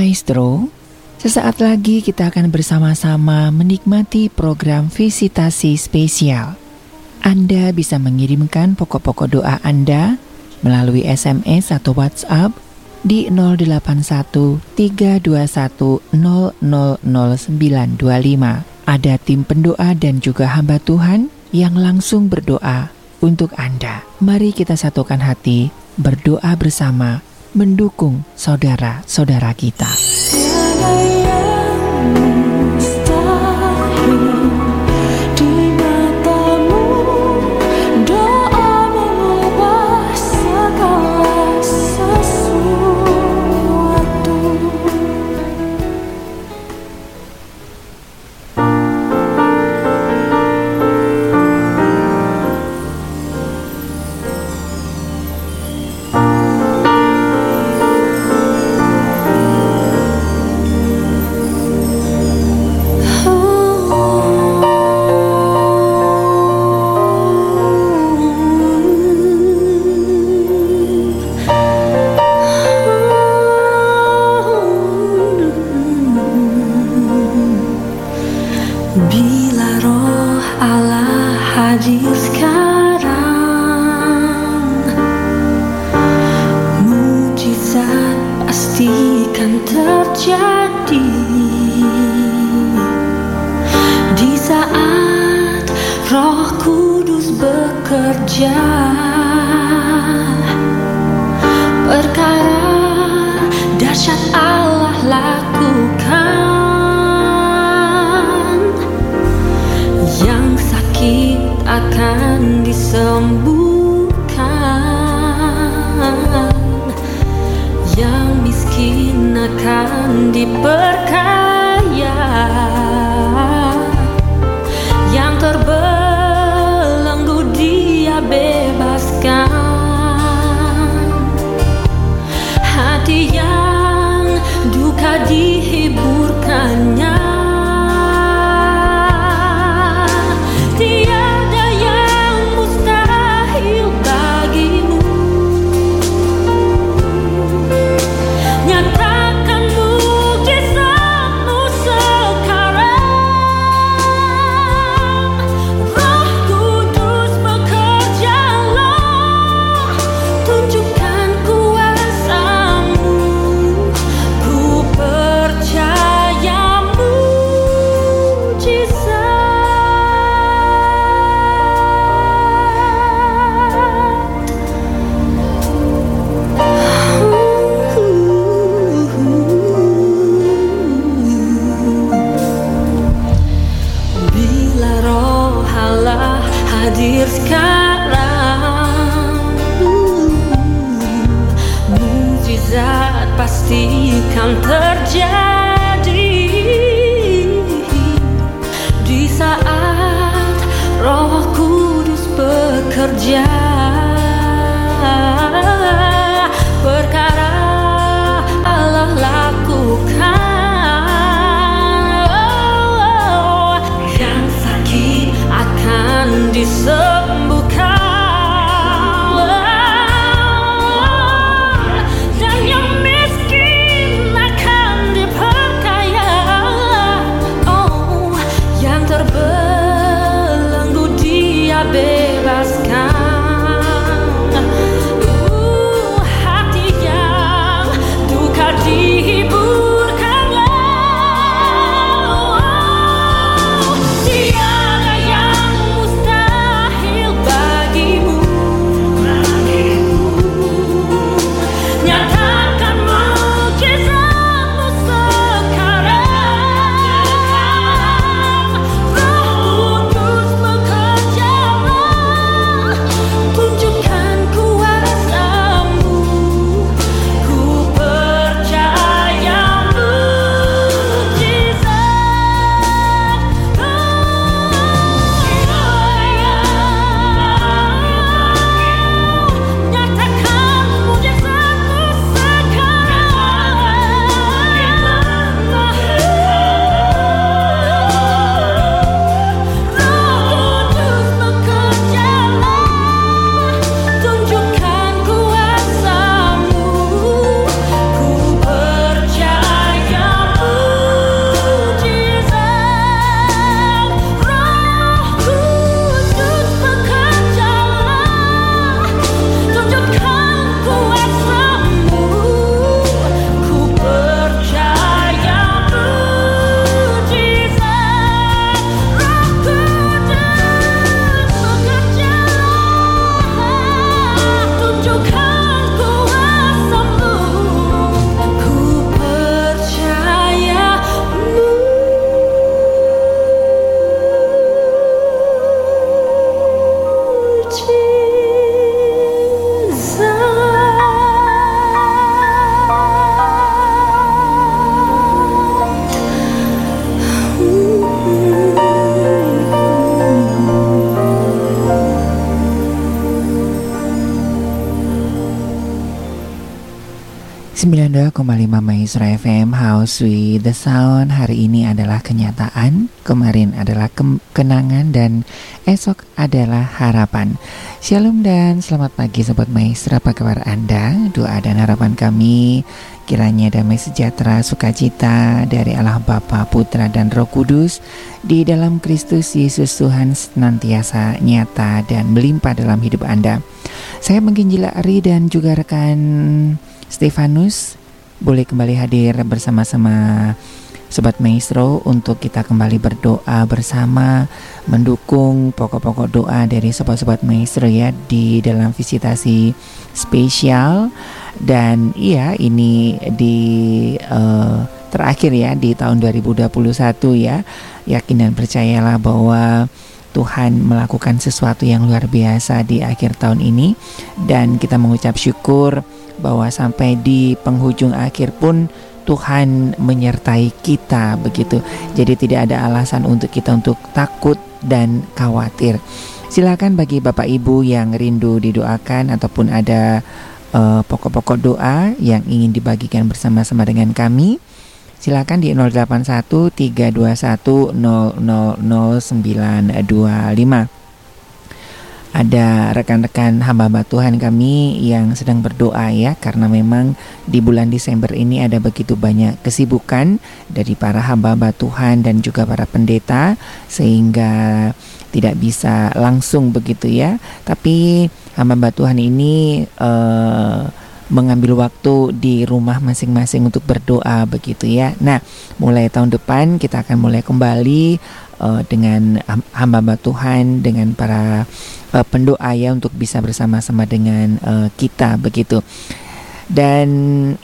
Maestro, sesaat lagi kita akan bersama-sama menikmati program visitasi spesial. Anda bisa mengirimkan pokok-pokok doa Anda melalui SMS atau WhatsApp di 081321000925. Ada tim pendoa dan juga hamba Tuhan yang langsung berdoa untuk Anda. Mari kita satukan hati berdoa bersama mendukung saudara-saudara kita. Yang 92,5 Maestro FM House with the Sound. Hari ini adalah kenyataan. Kemarin adalah ke kenangan Dan esok adalah harapan. Shalom dan selamat pagi Sobat Maestro. Apa kabar Anda? Doa dan harapan kami Kiranya damai sejahtera sukacita Dari Allah Bapa, Putra dan Roh Kudus Di dalam Kristus Yesus Tuhan senantiasa nyata dan melimpah dalam hidup Anda. Saya mungkin Ari dan juga rekan Stefanus boleh kembali hadir bersama-sama Sobat Maestro untuk kita kembali berdoa bersama mendukung pokok-pokok doa dari sobat-sobat Maestro ya di dalam visitasi spesial. Dan iya ini di uh, terakhir ya di tahun 2021 ya. Yakin dan percayalah bahwa Tuhan melakukan sesuatu yang luar biasa di akhir tahun ini. Dan kita mengucap syukur bahwa sampai di penghujung akhir pun Tuhan menyertai kita begitu. Jadi tidak ada alasan untuk kita untuk takut dan khawatir. Silakan bagi Bapak Ibu yang rindu didoakan ataupun ada eh, pokok-pokok uh, doa yang ingin dibagikan bersama-sama dengan kami Silakan di 081 321 ada rekan-rekan hamba-hamba Tuhan kami yang sedang berdoa ya karena memang di bulan Desember ini ada begitu banyak kesibukan dari para hamba-hamba Tuhan dan juga para pendeta sehingga tidak bisa langsung begitu ya tapi hamba-hamba Tuhan ini uh, mengambil waktu di rumah masing-masing untuk berdoa begitu ya. Nah, mulai tahun depan kita akan mulai kembali uh, dengan hamba-hamba Tuhan dengan para uh, pendoa ya untuk bisa bersama-sama dengan uh, kita begitu. Dan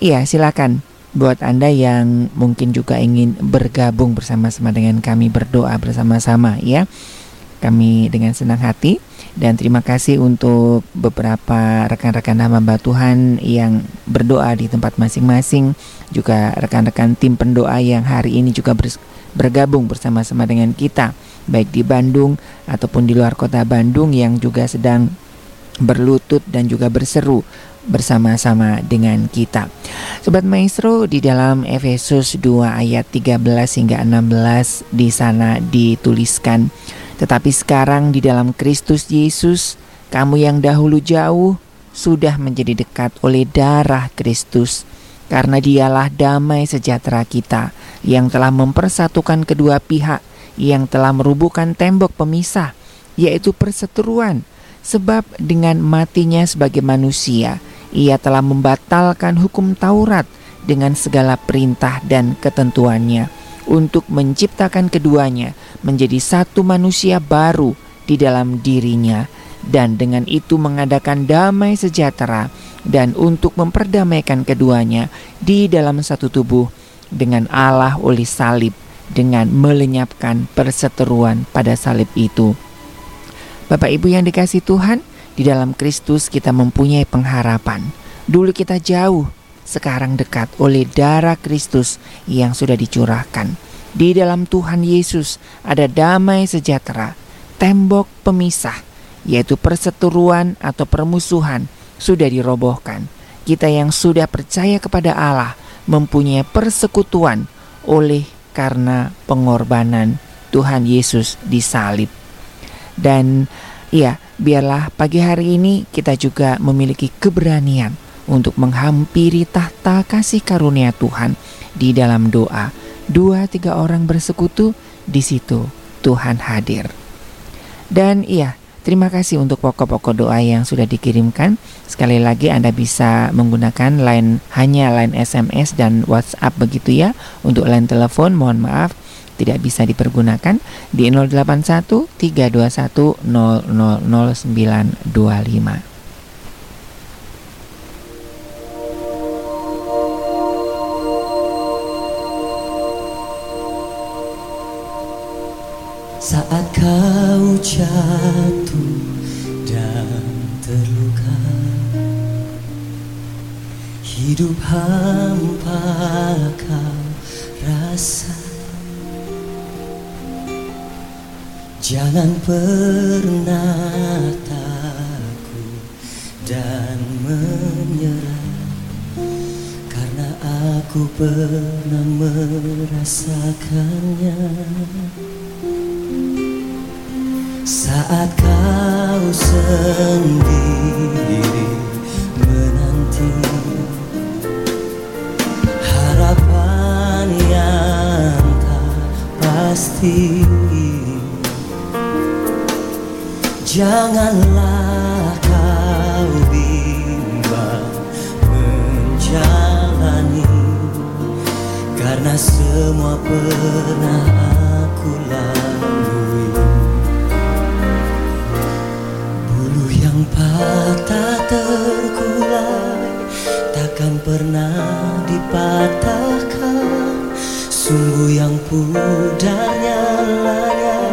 iya silakan buat Anda yang mungkin juga ingin bergabung bersama-sama dengan kami berdoa bersama-sama ya. Kami dengan senang hati dan terima kasih untuk beberapa rekan-rekan hamba Tuhan yang berdoa di tempat masing-masing, juga rekan-rekan tim pendoa yang hari ini juga bergabung bersama-sama dengan kita, baik di Bandung ataupun di luar kota Bandung yang juga sedang berlutut dan juga berseru bersama-sama dengan kita. Sobat Maestro di dalam Efesus 2 ayat 13 hingga 16 di sana dituliskan tetapi sekarang di dalam Kristus Yesus, kamu yang dahulu jauh sudah menjadi dekat oleh darah Kristus. Karena dialah damai sejahtera kita yang telah mempersatukan kedua pihak, yang telah merubuhkan tembok pemisah, yaitu perseteruan. Sebab dengan matinya sebagai manusia, ia telah membatalkan hukum Taurat dengan segala perintah dan ketentuannya untuk menciptakan keduanya menjadi satu manusia baru di dalam dirinya dan dengan itu mengadakan damai sejahtera dan untuk memperdamaikan keduanya di dalam satu tubuh dengan Allah oleh salib dengan melenyapkan perseteruan pada salib itu. Bapak Ibu yang dikasih Tuhan, di dalam Kristus kita mempunyai pengharapan. Dulu kita jauh, sekarang dekat oleh darah Kristus yang sudah dicurahkan. Di dalam Tuhan Yesus ada damai sejahtera, tembok pemisah, yaitu perseteruan atau permusuhan, sudah dirobohkan. Kita yang sudah percaya kepada Allah mempunyai persekutuan oleh karena pengorbanan Tuhan Yesus disalib. Dan ya, biarlah pagi hari ini kita juga memiliki keberanian untuk menghampiri tahta kasih karunia Tuhan di dalam doa. Dua tiga orang bersekutu di situ Tuhan hadir. Dan iya, terima kasih untuk pokok-pokok doa yang sudah dikirimkan. Sekali lagi Anda bisa menggunakan line hanya line SMS dan WhatsApp begitu ya. Untuk line telepon mohon maaf tidak bisa dipergunakan di 081 321 000925. Saat kau jatuh dan terluka Hidup hampa kau rasa. Jangan pernah takut dan menyerah Aku pernah merasakannya Saat kau sendiri menanti Harapan yang tak pasti. Janganlah kau bimbang menjalani Karena semua pernah aku lalui patah terkulai Takkan pernah dipatahkan. Sumbu yang pudar nyalanya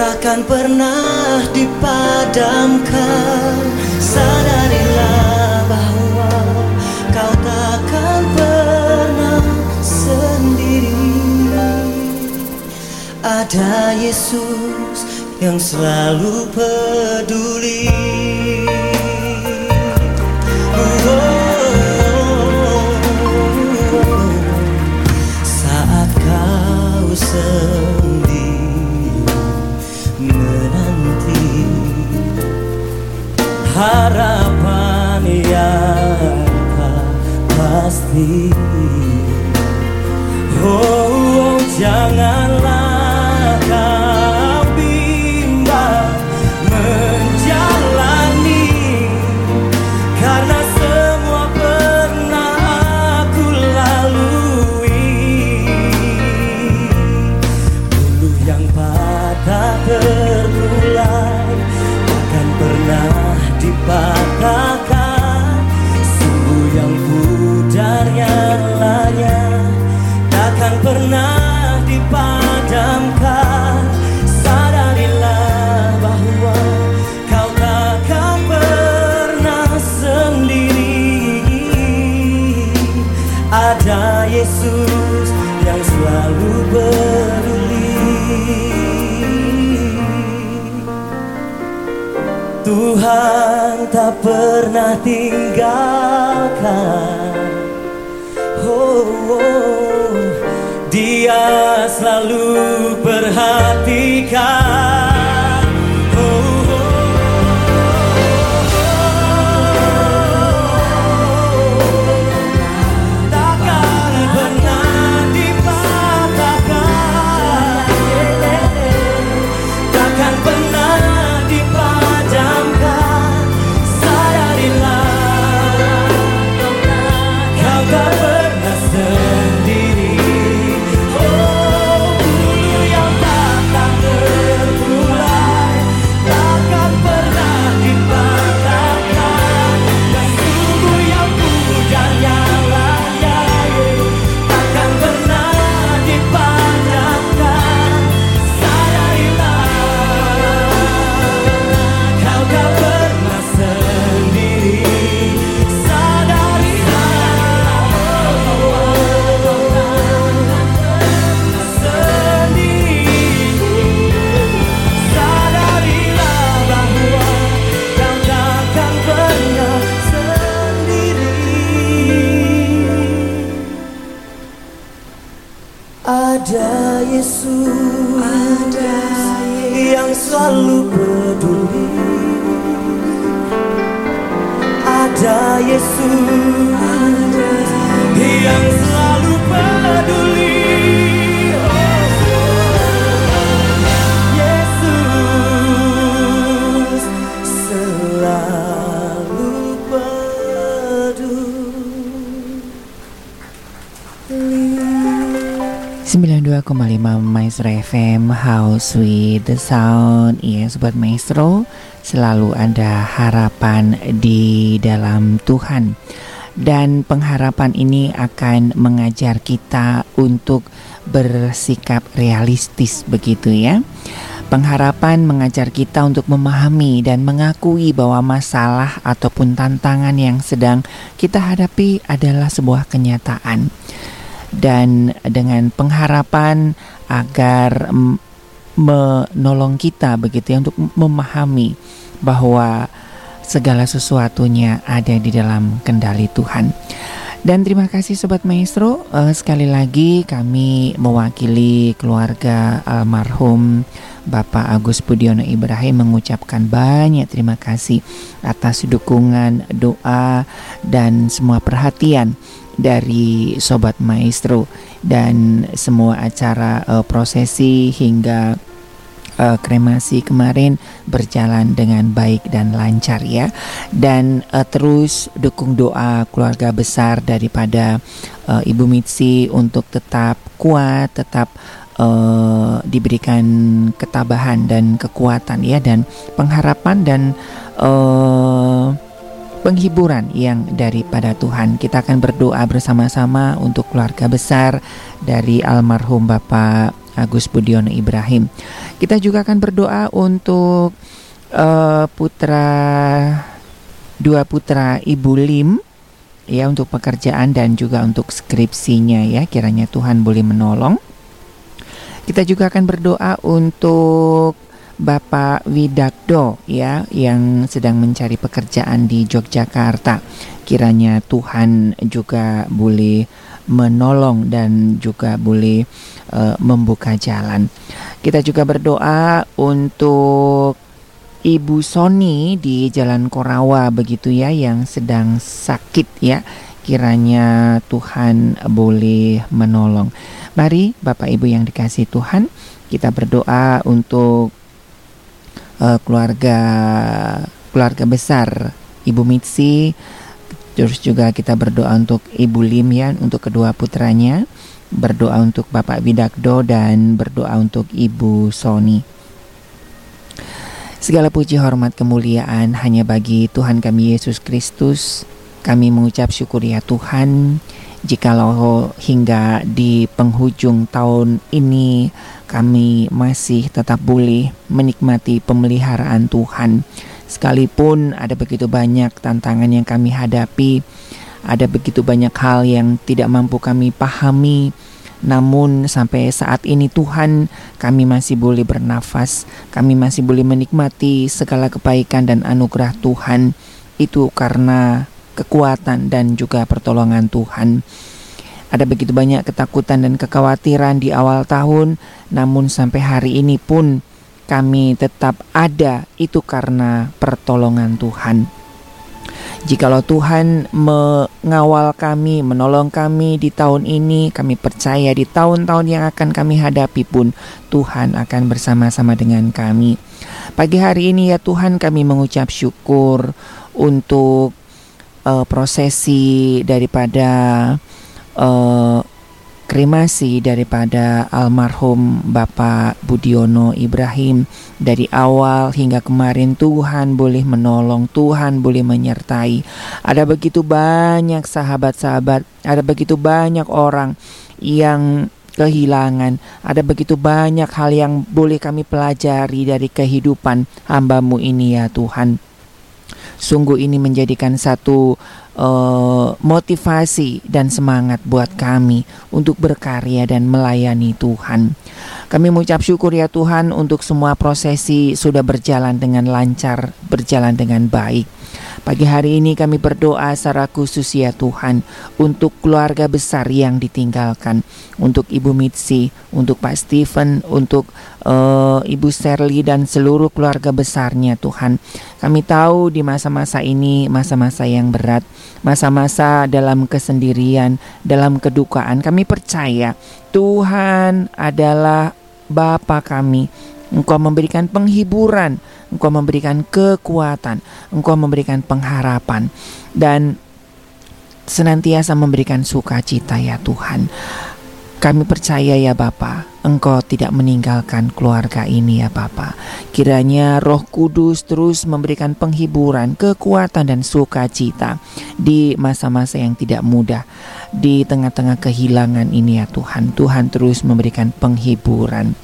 Takkan pernah dipadamkan. Sadarilah bahwa kau takkan pernah sendiri. Ada Yesus yang selalu peduli. Saat With the Sound. Ya Sobat Maestro Selalu ada harapan di dalam Tuhan. Dan pengharapan ini akan mengajar kita untuk bersikap realistis begitu ya. Pengharapan mengajar kita untuk memahami dan mengakui bahwa masalah ataupun tantangan yang sedang kita hadapi adalah sebuah kenyataan. Dan dengan pengharapan agar menolong kita begitu ya untuk memahami bahwa segala sesuatunya ada di dalam kendali Tuhan. Dan terima kasih Sobat Maestro, uh, sekali lagi kami mewakili keluarga almarhum Bapak Agus Budiono Ibrahim mengucapkan banyak terima kasih atas dukungan, doa, dan semua perhatian dari Sobat Maestro dan semua acara uh, prosesi hingga uh, kremasi kemarin berjalan dengan baik dan lancar ya. Dan uh, terus dukung doa keluarga besar daripada uh, Ibu Mitsi untuk tetap kuat, tetap uh, diberikan ketabahan dan kekuatan ya dan pengharapan dan uh, penghiburan yang daripada Tuhan. Kita akan berdoa bersama-sama untuk keluarga besar dari almarhum Bapak Agus Budiono Ibrahim. Kita juga akan berdoa untuk uh, putra dua putra Ibu Lim ya untuk pekerjaan dan juga untuk skripsinya ya kiranya Tuhan boleh menolong. Kita juga akan berdoa untuk Bapak Widakdo ya yang sedang mencari pekerjaan di Yogyakarta. Kiranya Tuhan juga boleh menolong dan juga boleh uh, membuka jalan. Kita juga berdoa untuk Ibu Sony di Jalan Korawa begitu ya yang sedang sakit ya. Kiranya Tuhan boleh menolong. Mari Bapak Ibu yang dikasih Tuhan, kita berdoa untuk uh, keluarga keluarga besar Ibu Mitsi. Terus juga kita berdoa untuk Ibu Lim ya untuk kedua putranya. Berdoa untuk Bapak Bidakdo dan berdoa untuk Ibu Sony. Segala puji hormat kemuliaan hanya bagi Tuhan kami Yesus Kristus. Kami mengucap syukur ya Tuhan jikalau hingga di penghujung tahun ini kami masih tetap boleh menikmati pemeliharaan Tuhan. Sekalipun ada begitu banyak tantangan yang kami hadapi, ada begitu banyak hal yang tidak mampu kami pahami, namun sampai saat ini Tuhan kami masih boleh bernafas, kami masih boleh menikmati segala kebaikan dan anugerah Tuhan. Itu karena kekuatan dan juga pertolongan Tuhan. Ada begitu banyak ketakutan dan kekhawatiran di awal tahun, namun sampai hari ini pun kami tetap ada itu karena pertolongan Tuhan. Jikalau Tuhan mengawal kami, menolong kami di tahun ini, kami percaya di tahun-tahun yang akan kami hadapi pun Tuhan akan bersama-sama dengan kami. Pagi hari ini ya Tuhan kami mengucap syukur untuk uh, prosesi daripada uh, kremasi daripada almarhum Bapak Budiono Ibrahim dari awal hingga kemarin Tuhan boleh menolong, Tuhan boleh menyertai. Ada begitu banyak sahabat-sahabat, ada begitu banyak orang yang kehilangan. Ada begitu banyak hal yang boleh kami pelajari dari kehidupan hambamu ini ya Tuhan. Sungguh ini menjadikan satu uh, motivasi dan semangat buat kami untuk berkarya dan melayani Tuhan. Kami mengucap syukur ya Tuhan untuk semua prosesi sudah berjalan dengan lancar, berjalan dengan baik. Pagi hari ini kami berdoa secara khusus ya Tuhan untuk keluarga besar yang ditinggalkan, untuk Ibu Mitsi, untuk Pak Stephen, untuk uh, Ibu Serly dan seluruh keluarga besarnya Tuhan. Kami tahu di masa-masa ini masa-masa yang berat, masa-masa dalam kesendirian, dalam kedukaan. Kami percaya Tuhan adalah Bapa kami. Engkau memberikan penghiburan, Engkau memberikan kekuatan, Engkau memberikan pengharapan dan senantiasa memberikan sukacita ya Tuhan. Kami percaya ya Bapa, Engkau tidak meninggalkan keluarga ini ya Bapa. Kiranya Roh Kudus terus memberikan penghiburan, kekuatan dan sukacita di masa-masa yang tidak mudah. Di tengah-tengah kehilangan ini ya Tuhan, Tuhan terus memberikan penghiburan.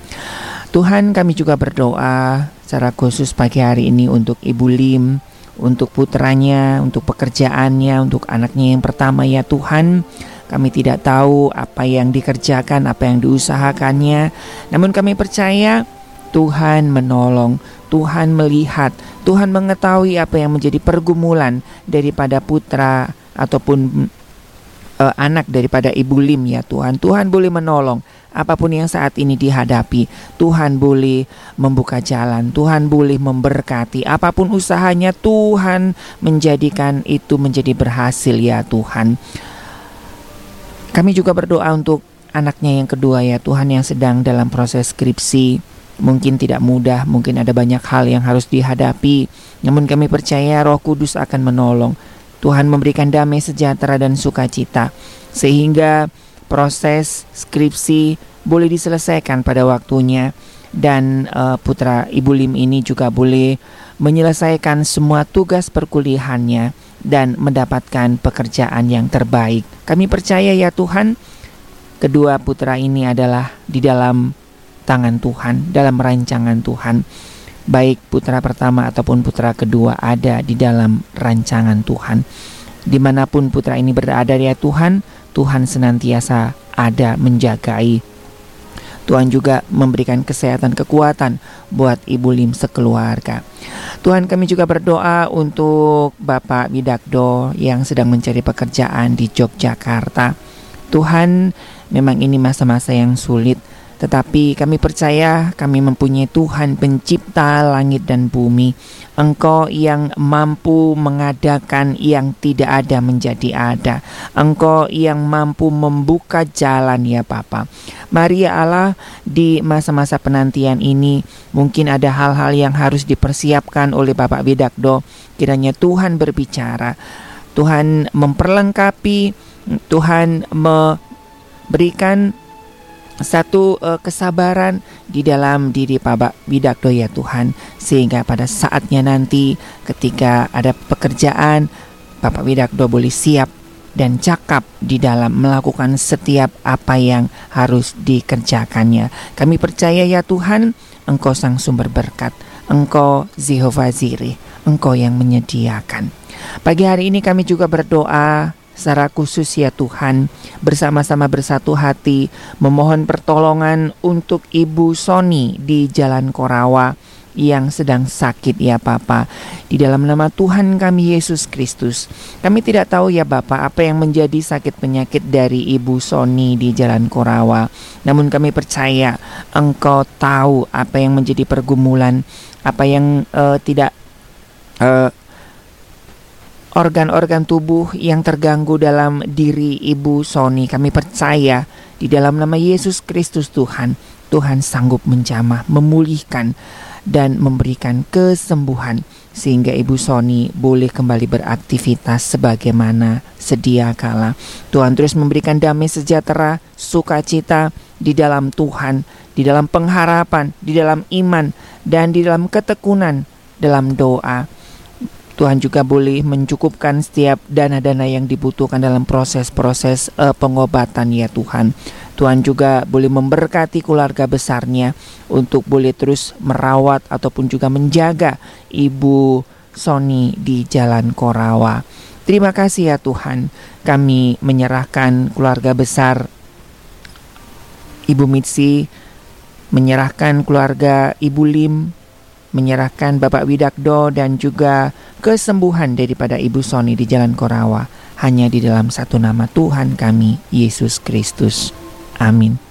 Tuhan kami juga berdoa secara khusus pagi hari ini untuk Ibu Lim, untuk putranya, untuk pekerjaannya, untuk anaknya yang pertama ya Tuhan. Kami tidak tahu apa yang dikerjakan, apa yang diusahakannya, namun kami percaya Tuhan menolong, Tuhan melihat, Tuhan mengetahui apa yang menjadi pergumulan daripada putra ataupun uh, anak daripada Ibu Lim ya Tuhan. Tuhan boleh menolong apa pun yang saat ini dihadapi. Tuhan boleh membuka jalan, Tuhan boleh memberkati. Apa pun usahanya Tuhan menjadikan itu menjadi berhasil ya Tuhan. Kami juga berdoa untuk anaknya yang kedua ya Tuhan yang sedang dalam proses skripsi. Mungkin tidak mudah, mungkin ada banyak hal yang harus dihadapi. Namun kami percaya Roh Kudus akan menolong. Tuhan memberikan damai sejahtera dan sukacita sehingga proses skripsi boleh diselesaikan pada waktunya dan uh, putra Ibu Lim ini juga boleh menyelesaikan semua tugas perkuliahannya dan mendapatkan pekerjaan yang terbaik. Kami percaya ya Tuhan, kedua putra ini adalah di dalam tangan Tuhan, dalam rancangan Tuhan. Baik putra pertama ataupun putra kedua ada di dalam rancangan Tuhan. Di mana pun putra ini berada ya Tuhan, Tuhan senantiasa ada menjagai. Tuhan juga memberikan kesehatan kekuatan buat Ibu Lim sekeluarga. Tuhan kami juga berdoa untuk Bapak Widakdo yang sedang mencari pekerjaan di Yogyakarta. Tuhan memang ini masa-masa yang sulit tetapi kami percaya kami mempunyai Tuhan pencipta langit dan bumi. Engkau yang mampu mengadakan yang tidak ada menjadi ada. Engkau yang mampu membuka jalan ya Bapa. Mari ya Allah di masa-masa penantian ini mungkin ada hal-hal yang harus dipersiapkan oleh Bapak Widakdo. Kiranya Tuhan berbicara. Tuhan memperlengkapi, Tuhan memberikan satu uh, kesabaran di dalam diri Pak Widakdo ya Tuhan sehingga pada saatnya nanti ketika ada pekerjaan Bapak Widakdo boleh siap dan cakap di dalam melakukan setiap apa yang harus dikerjakannya. Kami percaya ya Tuhan, Engkau sang sumber berkat, Engkau Jehovah Zirih, Engkau yang menyediakan. Pagi hari ini kami juga berdoa secara khusus ya Tuhan bersama-sama bersatu hati memohon pertolongan untuk Ibu Sony di Jalan Korawa yang sedang sakit ya Papa. Di dalam nama Tuhan kami Yesus Kristus. Kami tidak tahu ya Bapak apa yang menjadi sakit penyakit dari Ibu Sony di Jalan Korawa. Namun kami percaya Engkau tahu apa yang menjadi pergumulan, apa yang uh, tidak uh, organ-organ tubuh yang terganggu dalam diri Ibu Sony. Kami percaya di dalam nama Yesus Kristus Tuhan, Tuhan sanggup menjamah, memulihkan dan memberikan kesembuhan sehingga Ibu Sony boleh kembali beraktivitas sebagaimana sedia kala. Tuhan terus memberikan damai sejahtera, sukacita di dalam Tuhan, di dalam pengharapan, di dalam iman dan di dalam ketekunan dalam doa Tuhan juga boleh mencukupkan setiap dana-dana yang dibutuhkan dalam proses-proses uh, pengobatan ya Tuhan. Tuhan juga boleh memberkati keluarga besarnya untuk boleh terus merawat ataupun juga menjaga Ibu Sony di Jalan Korawa. Terima kasih ya Tuhan, kami menyerahkan keluarga besar Ibu Mitsi, menyerahkan keluarga Ibu Lim, menyerahkan Bapak Widakdo dan juga kesembuhan daripada Ibu Sony di Jalan Korawa hanya di dalam satu nama Tuhan kami, Yesus Kristus. Amin.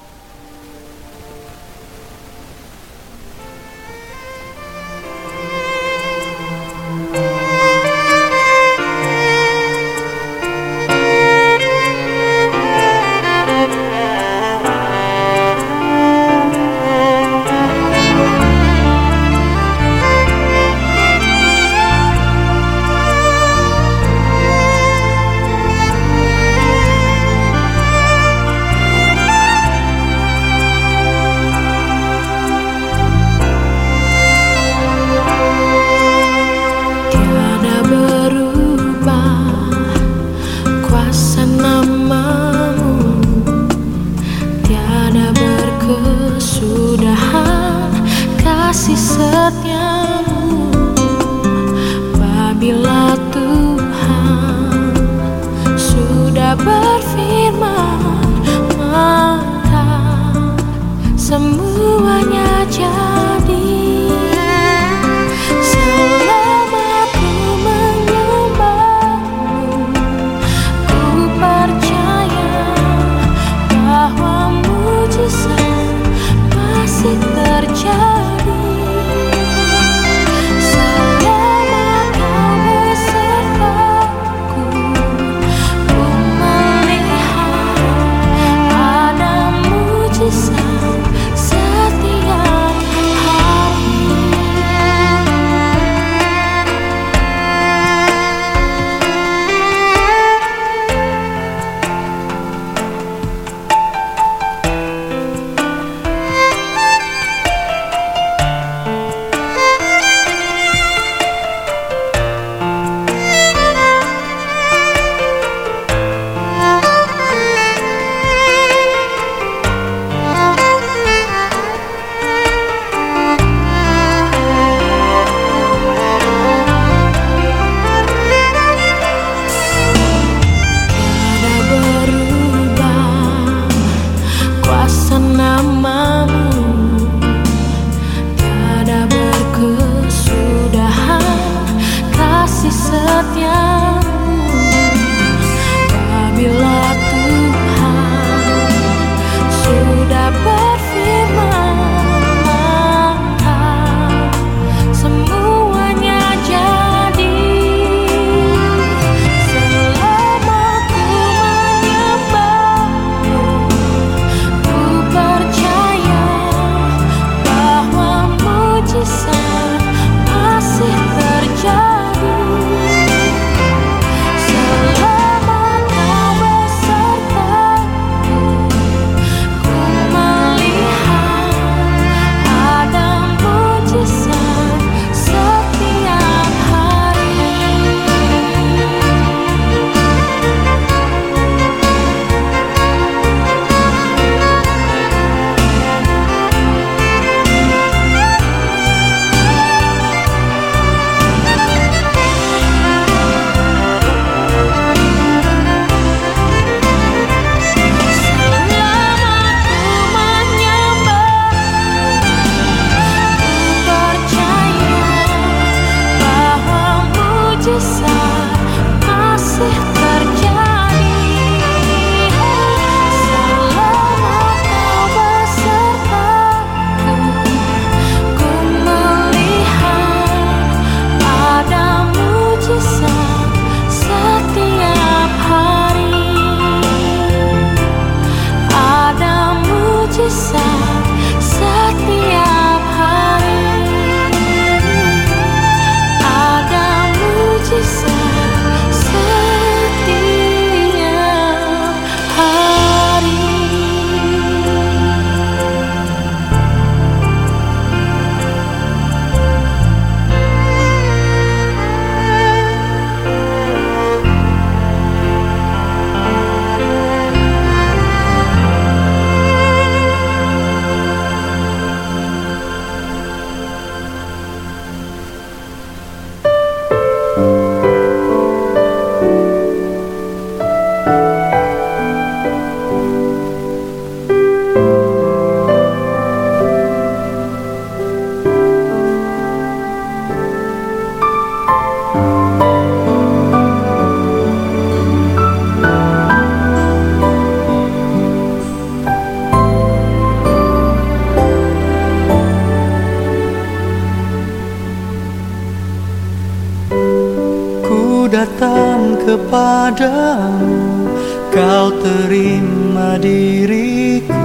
kepadamu. Kau terima diriku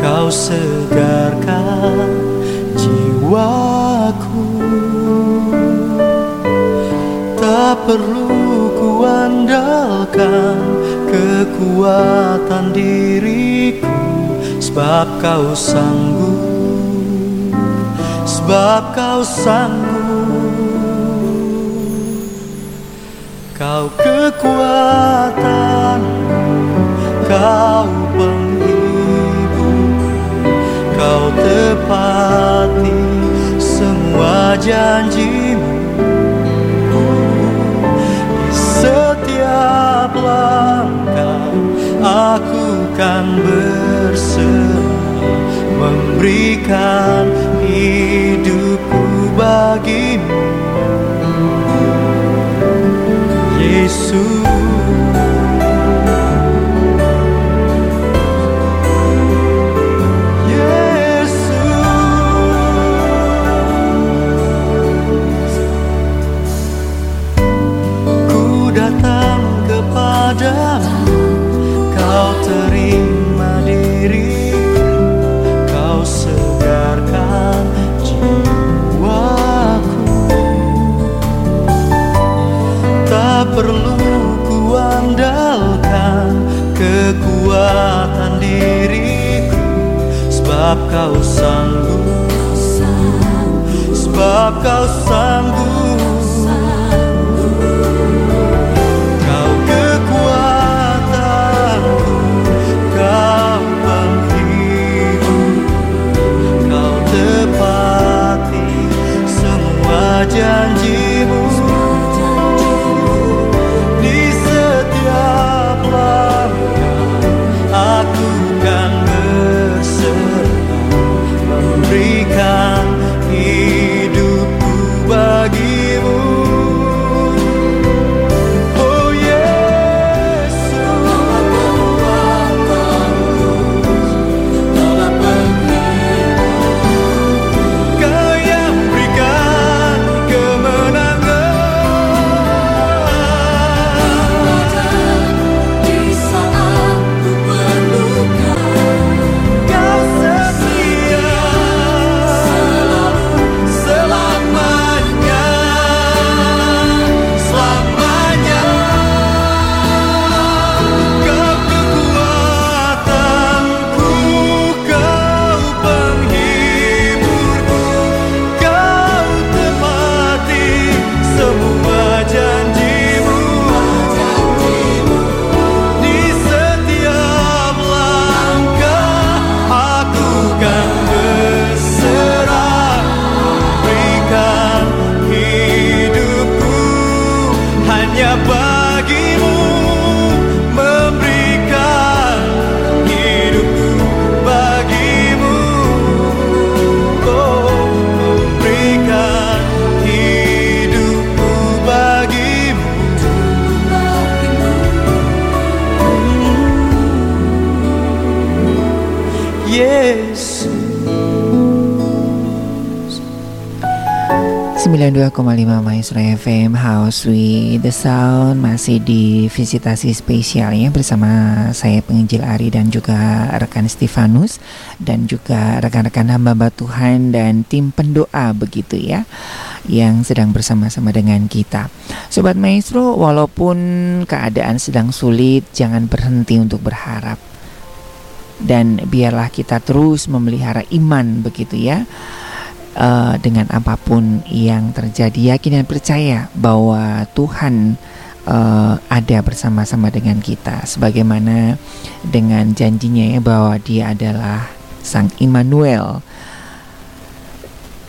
Kau segarkan jiwaku. Tak perlu kuandalkan Kekuatan diriku Sebab kau sang Sebab kau sanggup. Sebab kau sanggup. 92,5 Maestro FM House with the Sound masih di visitasi spesial ya bersama saya penginjil Ari dan juga rekan Stefanus dan juga rekan-rekan hamba Tuhan dan tim pendoa begitu ya yang sedang bersama-sama dengan kita. Sobat Maestro, walaupun keadaan sedang sulit, jangan berhenti untuk berharap. Dan biarlah kita terus memelihara iman begitu ya uh, dengan apa pun yang terjadi yakin dan percaya bahwa Tuhan uh, ada bersama-sama dengan kita sebagaimana dengan janjinya ya bahwa dia adalah Sang Immanuel.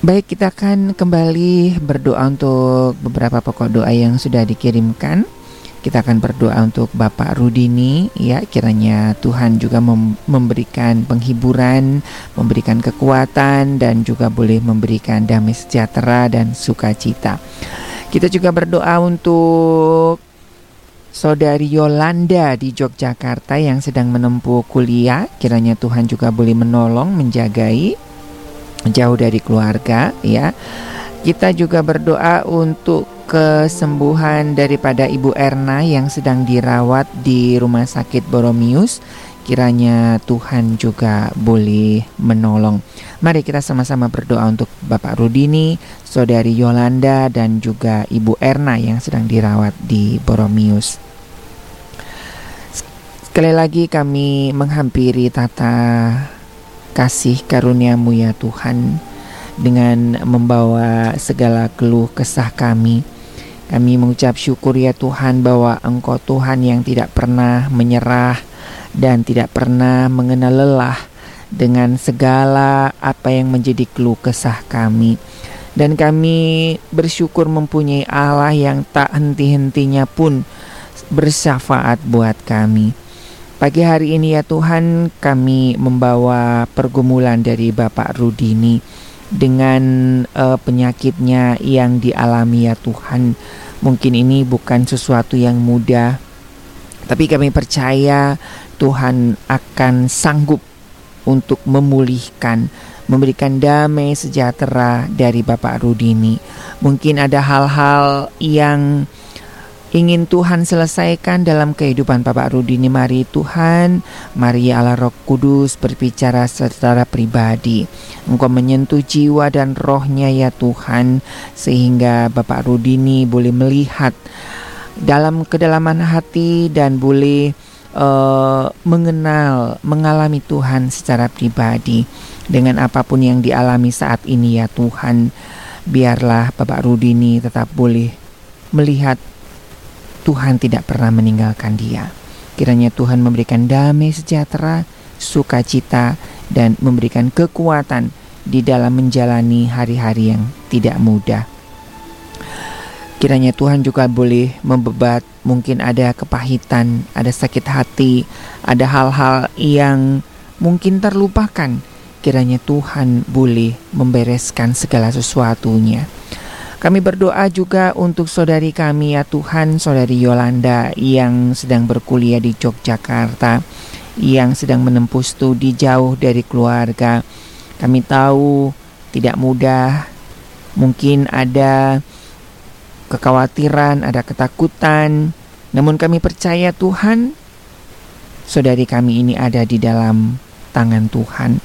Baik, kita akan kembali berdoa untuk beberapa pokok doa yang sudah dikirimkan. Kita akan berdoa untuk Bapak Rudini ya kiranya Tuhan juga mem memberikan penghiburan, memberikan kekuatan dan juga boleh memberikan damai sejahtera dan sukacita. Kita juga berdoa untuk Saudari Yolanda di Yogyakarta yang sedang menempuh kuliah, kiranya Tuhan juga boleh menolong, menjagai jauh dari keluarga ya. Kita juga berdoa untuk kesembuhan daripada Ibu Erna yang sedang dirawat di Rumah Sakit Boromius. Kiranya Tuhan juga boleh menolong. Mari kita sama-sama berdoa untuk Bapak Rudini, Saudari Yolanda, dan juga Ibu Erna yang sedang dirawat di Boromius. Sekali lagi kami menghampiri tata kasih karuniamu ya Tuhan dengan membawa segala keluh kesah kami kami mengucap syukur ya Tuhan bahwa Engkau Tuhan yang tidak pernah menyerah dan tidak pernah mengenal lelah dengan segala apa yang menjadi keluh kesah kami. Dan kami bersyukur mempunyai Allah yang tak henti-hentinya pun bersyafaat buat kami. Pagi hari ini ya Tuhan kami membawa pergumulan dari Bapak Rudini dengan uh, penyakitnya yang dialami ya Tuhan. Mungkin ini bukan sesuatu yang mudah, tapi kami percaya Tuhan akan sanggup untuk memulihkan, memberikan damai sejahtera dari Bapak Rudini. Mungkin ada hal-hal yang ingin Tuhan selesaikan dalam kehidupan Bapak Rudini. Mari Tuhan, mari Allah Roh Kudus berbicara secara pribadi. Engkau menyentuh jiwa dan rohnya ya Tuhan, sehingga Bapak Rudini boleh melihat dalam kedalaman hati dan boleh uh, mengenal, mengalami Tuhan secara pribadi dengan apa pun yang dialami saat ini ya Tuhan. Biarlah Bapak Rudini tetap boleh melihat Tuhan tidak pernah meninggalkan dia. Kiranya Tuhan memberikan damai sejahtera, sukacita, dan memberikan kekuatan di dalam menjalani hari-hari yang tidak mudah. Kiranya Tuhan juga boleh membebat, mungkin ada kepahitan, ada sakit hati, ada hal-hal yang mungkin terlupakan. Kiranya Tuhan boleh membereskan segala sesuatunya. Kami berdoa juga untuk saudari kami ya Tuhan, saudari Yolanda yang sedang berkuliah di Yogyakarta, yang sedang menempuh studi jauh dari keluarga. Kami tahu tidak mudah, mungkin ada kekhawatiran, ada ketakutan, namun kami percaya Tuhan, saudari kami ini ada di dalam tangan Tuhan,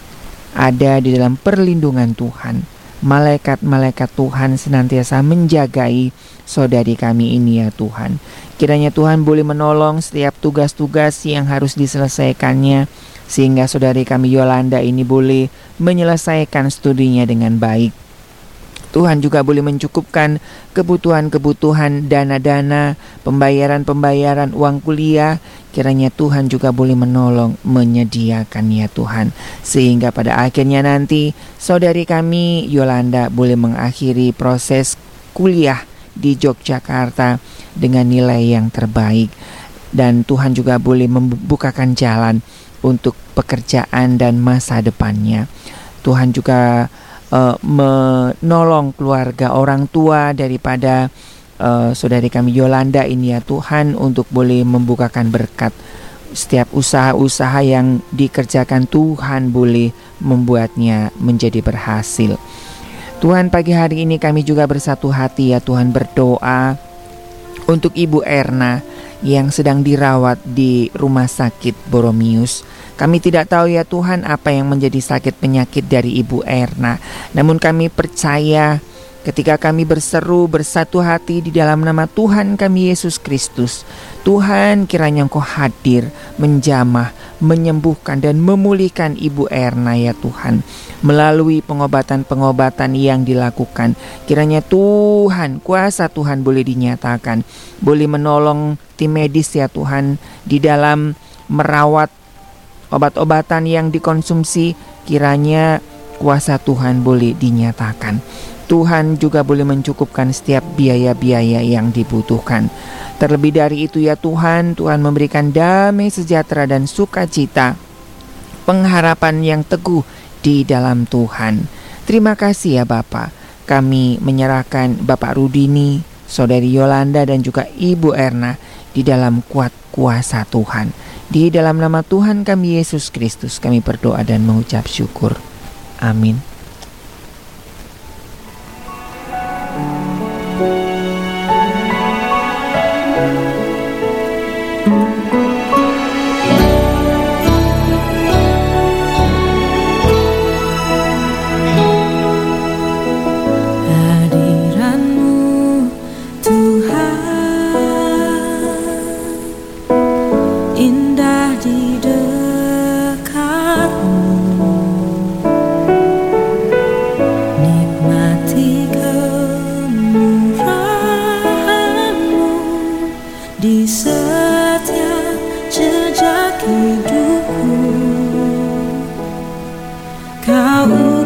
ada di dalam perlindungan Tuhan malaikat-malaikat Tuhan senantiasa menjagai saudari kami ini ya Tuhan. Kiranya Tuhan boleh menolong setiap tugas-tugas yang harus diselesaikannya sehingga saudari kami Yolanda ini boleh menyelesaikan studinya dengan baik. Tuhan juga boleh mencukupkan kebutuhan-kebutuhan dana-dana, pembayaran-pembayaran uang kuliah. Kiranya Tuhan juga boleh menolong menyediakan ya Tuhan. Sehingga pada akhirnya nanti saudari kami Yolanda boleh mengakhiri proses kuliah di Yogyakarta dengan nilai yang terbaik. Dan Tuhan juga boleh membukakan jalan untuk pekerjaan dan masa depannya. Tuhan juga uh, menolong keluarga orang tua daripada uh, saudari kami Yolanda ini ya Tuhan untuk boleh membukakan berkat setiap usaha-usaha yang dikerjakan Tuhan boleh membuatnya menjadi berhasil. Tuhan pagi hari ini kami juga bersatu hati ya Tuhan berdoa untuk Ibu Erna yang sedang dirawat di rumah sakit Boromius. Kami tidak tahu ya Tuhan apa yang menjadi sakit penyakit dari Ibu Erna. Namun kami percaya ketika kami berseru bersatu hati di dalam nama Tuhan kami Yesus Kristus. Tuhan kiranya Engkau hadir, menjamah, menyembuhkan dan memulihkan Ibu Erna ya Tuhan. Melalui pengobatan-pengobatan yang dilakukan. Kiranya Tuhan, kuasa Tuhan boleh dinyatakan. Boleh menolong tim medis ya Tuhan di dalam merawat obat-obatan yang dikonsumsi. Kiranya kuasa Tuhan boleh dinyatakan. Tuhan juga boleh mencukupkan setiap biaya-biaya yang dibutuhkan. Terlebih dari itu ya Tuhan, Tuhan memberikan damai sejahtera dan sukacita, pengharapan yang teguh di dalam Tuhan. Terima kasih ya Bapak. Kami menyerahkan Bapak Rudini, Saudari Yolanda dan juga Ibu Erna di dalam kuat kuasa Tuhan. Di dalam nama Tuhan kami Yesus Kristus kami berdoa dan mengucap syukur. Amin. Tiada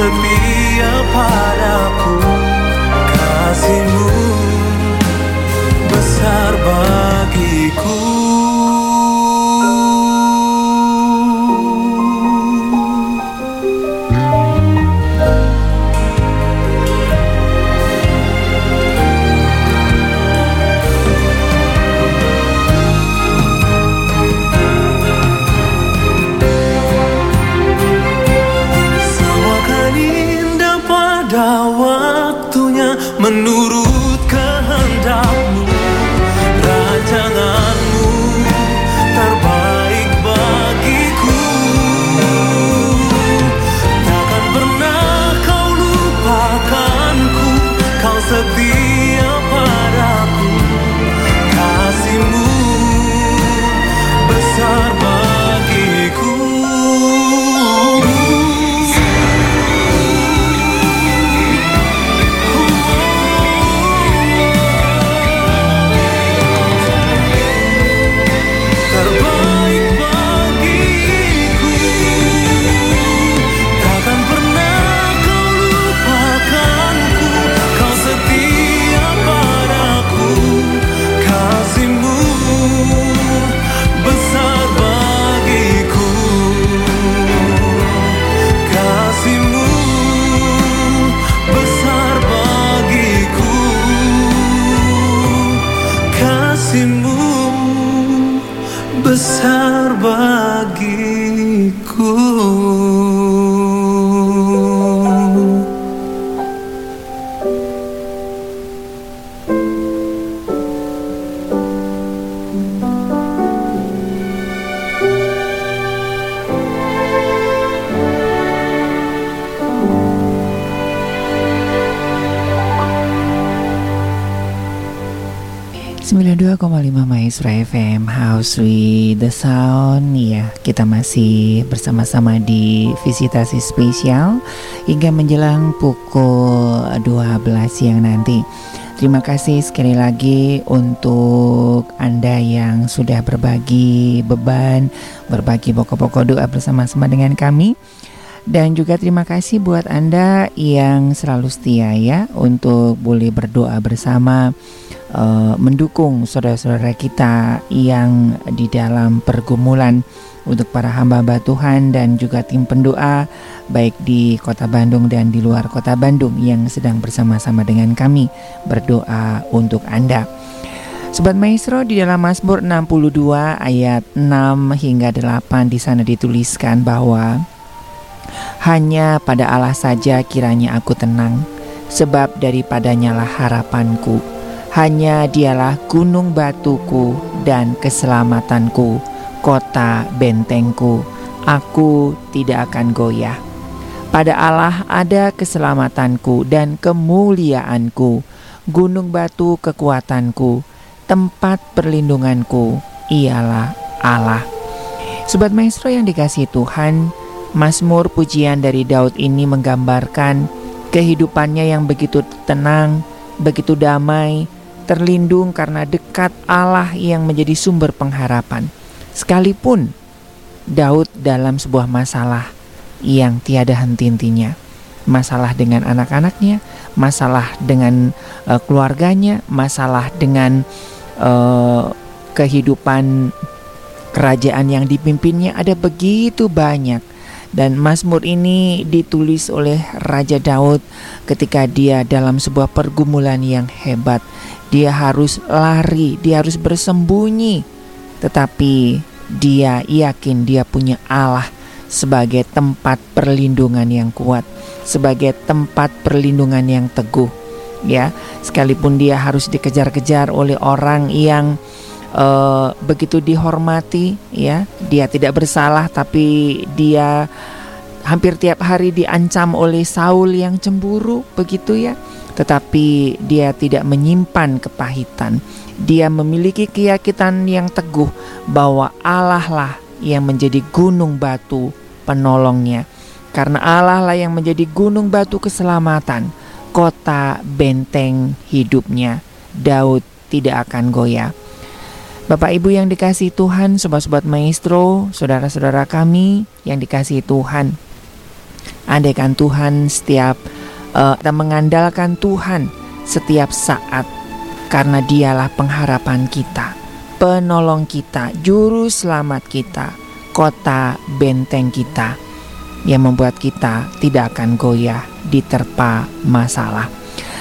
Kau setia padaku House with the Sound. Ya kita masih bersama-sama di visitasi spesial Hingga menjelang pukul 12 siang nanti. Terima kasih sekali lagi untuk Anda yang sudah berbagi beban Berbagi pokok-pokok doa bersama-sama dengan kami. Dan juga terima kasih buat Anda yang selalu setia ya untuk boleh berdoa bersama uh, mendukung saudara-saudara kita yang di dalam pergumulan untuk para hamba-hamba Tuhan dan juga tim pendoa baik di Kota Bandung dan di luar Kota Bandung yang sedang bersama-sama dengan kami berdoa untuk Anda. Sobat Maestro di dalam Mazmur 62 ayat 6 hingga 8 di sana dituliskan bahwa hanya pada Allah saja kiranya aku tenang sebab daripadanya lah harapanku hanya dialah gunung batuku dan keselamatanku kota bentengku. Aku tidak akan goyah. Pada Allah ada keselamatanku dan kemuliaanku. Gunung batu kekuatanku tempat perlindunganku ialah Allah. Sobat Maestro yang dikasih Tuhan, Mazmur pujian dari Daud ini menggambarkan kehidupannya yang begitu tenang, begitu damai, terlindung karena dekat Allah yang menjadi sumber pengharapan. Sekalipun Daud dalam sebuah masalah yang tiada henti-hentinya. Masalah dengan anak-anaknya, masalah dengan uh, keluarganya, masalah dengan uh, kehidupan kerajaan yang dipimpinnya ada begitu banyak dan Mazmur ini ditulis oleh Raja Daud ketika dia dalam sebuah pergumulan yang hebat. Dia harus lari, dia harus bersembunyi. Tetapi dia yakin dia punya Allah sebagai tempat perlindungan yang kuat, sebagai tempat perlindungan yang teguh ya sekalipun dia harus dikejar-kejar oleh orang yang uh, begitu dihormati ya dia tidak bersalah tapi dia hampir tiap hari diancam oleh Saul yang cemburu begitu ya tetapi dia tidak menyimpan kepahitan dia memiliki keyakinan yang teguh bahwa Allah lah yang menjadi gunung batu penolongnya karena Allah lah yang menjadi gunung batu keselamatan kota benteng hidupnya. Daud tidak akan goyah. Bapak Ibu yang dikasih Tuhan, sobat-sobat maestro, saudara-saudara kami yang dikasih Tuhan. Andaikan Tuhan setiap uh, kita mengandalkan Tuhan setiap saat karena dialah pengharapan kita, penolong kita, juru selamat kita, kota benteng kita yang membuat kita tidak akan goyah diterpa masalah.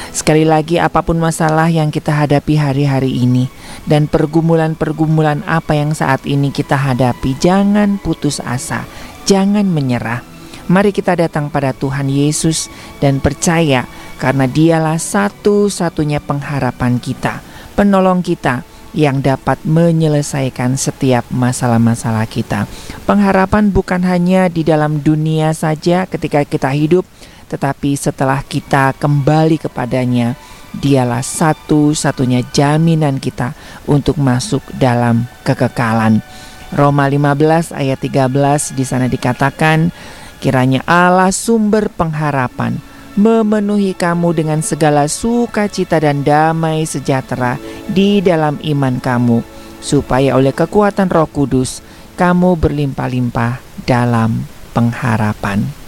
Sekali lagi, apa pun masalah yang kita hadapi hari-hari ini dan pergumulan-pergumulan apa yang saat ini kita hadapi, jangan putus asa, jangan menyerah. Mari kita datang pada Tuhan Yesus dan percaya karena Dialah satu-satunya pengharapan kita, penolong kita yang dapat menyelesaikan setiap masalah-masalah kita. Pengharapan bukan hanya di dalam dunia saja ketika kita hidup, tetapi setelah kita kembali kepadanya, dialah satu-satunya jaminan kita untuk masuk dalam kekekalan. Roma 15 ayat 13 di sana dikatakan, kiranya Allah sumber pengharapan memenuhi kamu dengan segala sukacita dan damai sejahtera di dalam iman kamu, supaya oleh kekuatan Roh Kudus kamu berlimpah-limpah dalam pengharapan.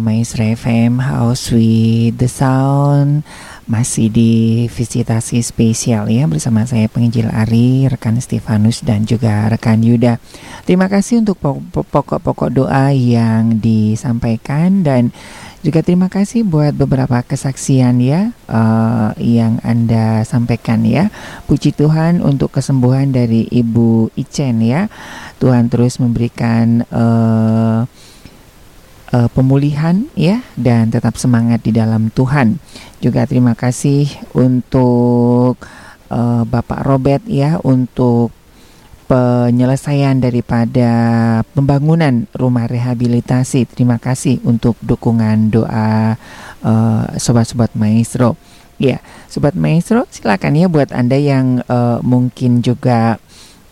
Maestro FM House with the Sound. Masih di visitasi spesial ya Bersama saya penginjil Ari, rekan Stefanus dan juga rekan Yuda. Terima kasih untuk pokok-pokok doa yang disampaikan Dan juga terima kasih buat beberapa kesaksian ya uh, Yang Anda sampaikan ya. Puji Tuhan untuk kesembuhan dari Ibu Ichen ya. Tuhan terus memberikan uh, uh, pemulihan ya dan tetap semangat di dalam Tuhan. Juga terima kasih untuk uh, Bapak Robert ya untuk penyelesaian daripada pembangunan rumah rehabilitasi. Terima kasih untuk dukungan doa uh, sobat-sobat maestro. Ya, sobat maestro, silakan ya buat Anda yang uh, mungkin juga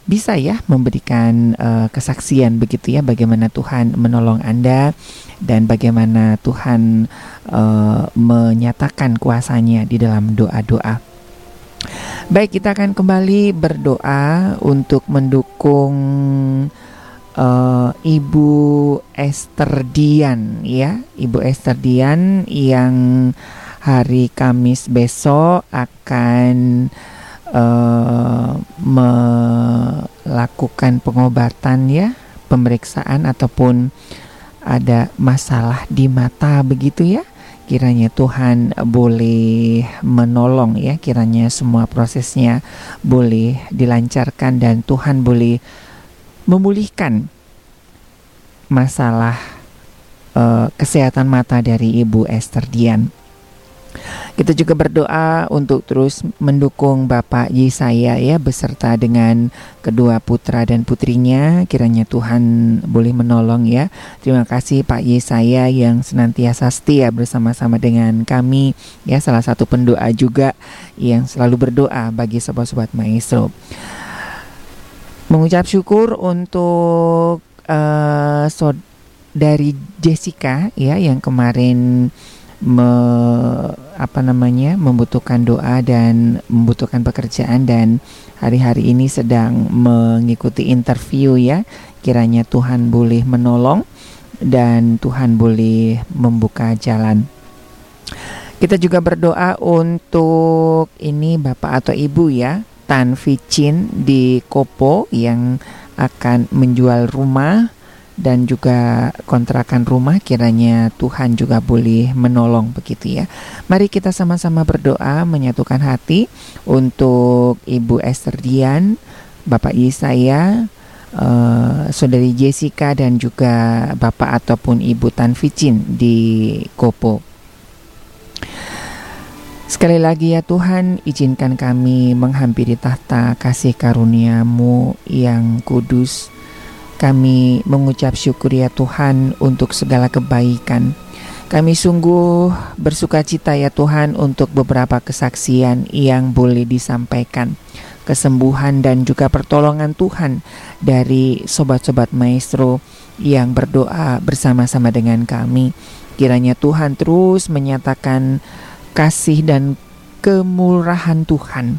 bisa ya memberikan uh, kesaksian begitu ya bagaimana Tuhan menolong Anda dan bagaimana Tuhan uh, menyatakan kuasanya di dalam doa-doa. Baik, kita akan kembali berdoa untuk mendukung uh, Ibu Esther Dian ya, Ibu Esther Dian yang hari Kamis besok akan uh, melakukan pengobatan ya, pemeriksaan ataupun ada masalah di mata begitu ya. Kiranya Tuhan boleh menolong ya, kiranya semua prosesnya boleh dilancarkan dan Tuhan boleh memulihkan masalah uh, kesehatan mata dari Ibu Esther Dian. Kita juga berdoa untuk terus mendukung Bapak Yesaya ya beserta dengan kedua putra dan putrinya. Kiranya Tuhan boleh menolong ya. Terima kasih Pak Yesaya yang senantiasa setia bersama-sama dengan kami ya salah satu pendoa juga yang selalu berdoa bagi sobat-sobat maestro. Mengucap syukur untuk uh, dari Jessica ya yang kemarin me, apa namanya membutuhkan doa dan membutuhkan pekerjaan dan hari-hari ini sedang mengikuti interview ya. Kiranya Tuhan boleh menolong dan Tuhan boleh membuka jalan. Kita juga berdoa untuk ini Bapak atau Ibu ya Tan Vicin di Kopo yang akan menjual rumah dan juga kontrakan rumah kiranya Tuhan juga boleh menolong begitu ya. Mari kita sama-sama berdoa menyatukan hati untuk Ibu Esther Dian, Bapak Yesaya, uh, Saudari Jessica dan juga Bapak ataupun Ibu Tan Vicin di Kopo. Sekali lagi ya Tuhan, izinkan kami menghampiri tahta kasih karuniamu yang kudus, kami mengucap syukur ya Tuhan untuk segala kebaikan. Kami sungguh bersuka cita ya Tuhan untuk beberapa kesaksian yang boleh disampaikan. Kesembuhan dan juga pertolongan Tuhan dari sobat-sobat maestro yang berdoa bersama-sama dengan kami. Kiranya Tuhan terus menyatakan kasih dan kemurahan Tuhan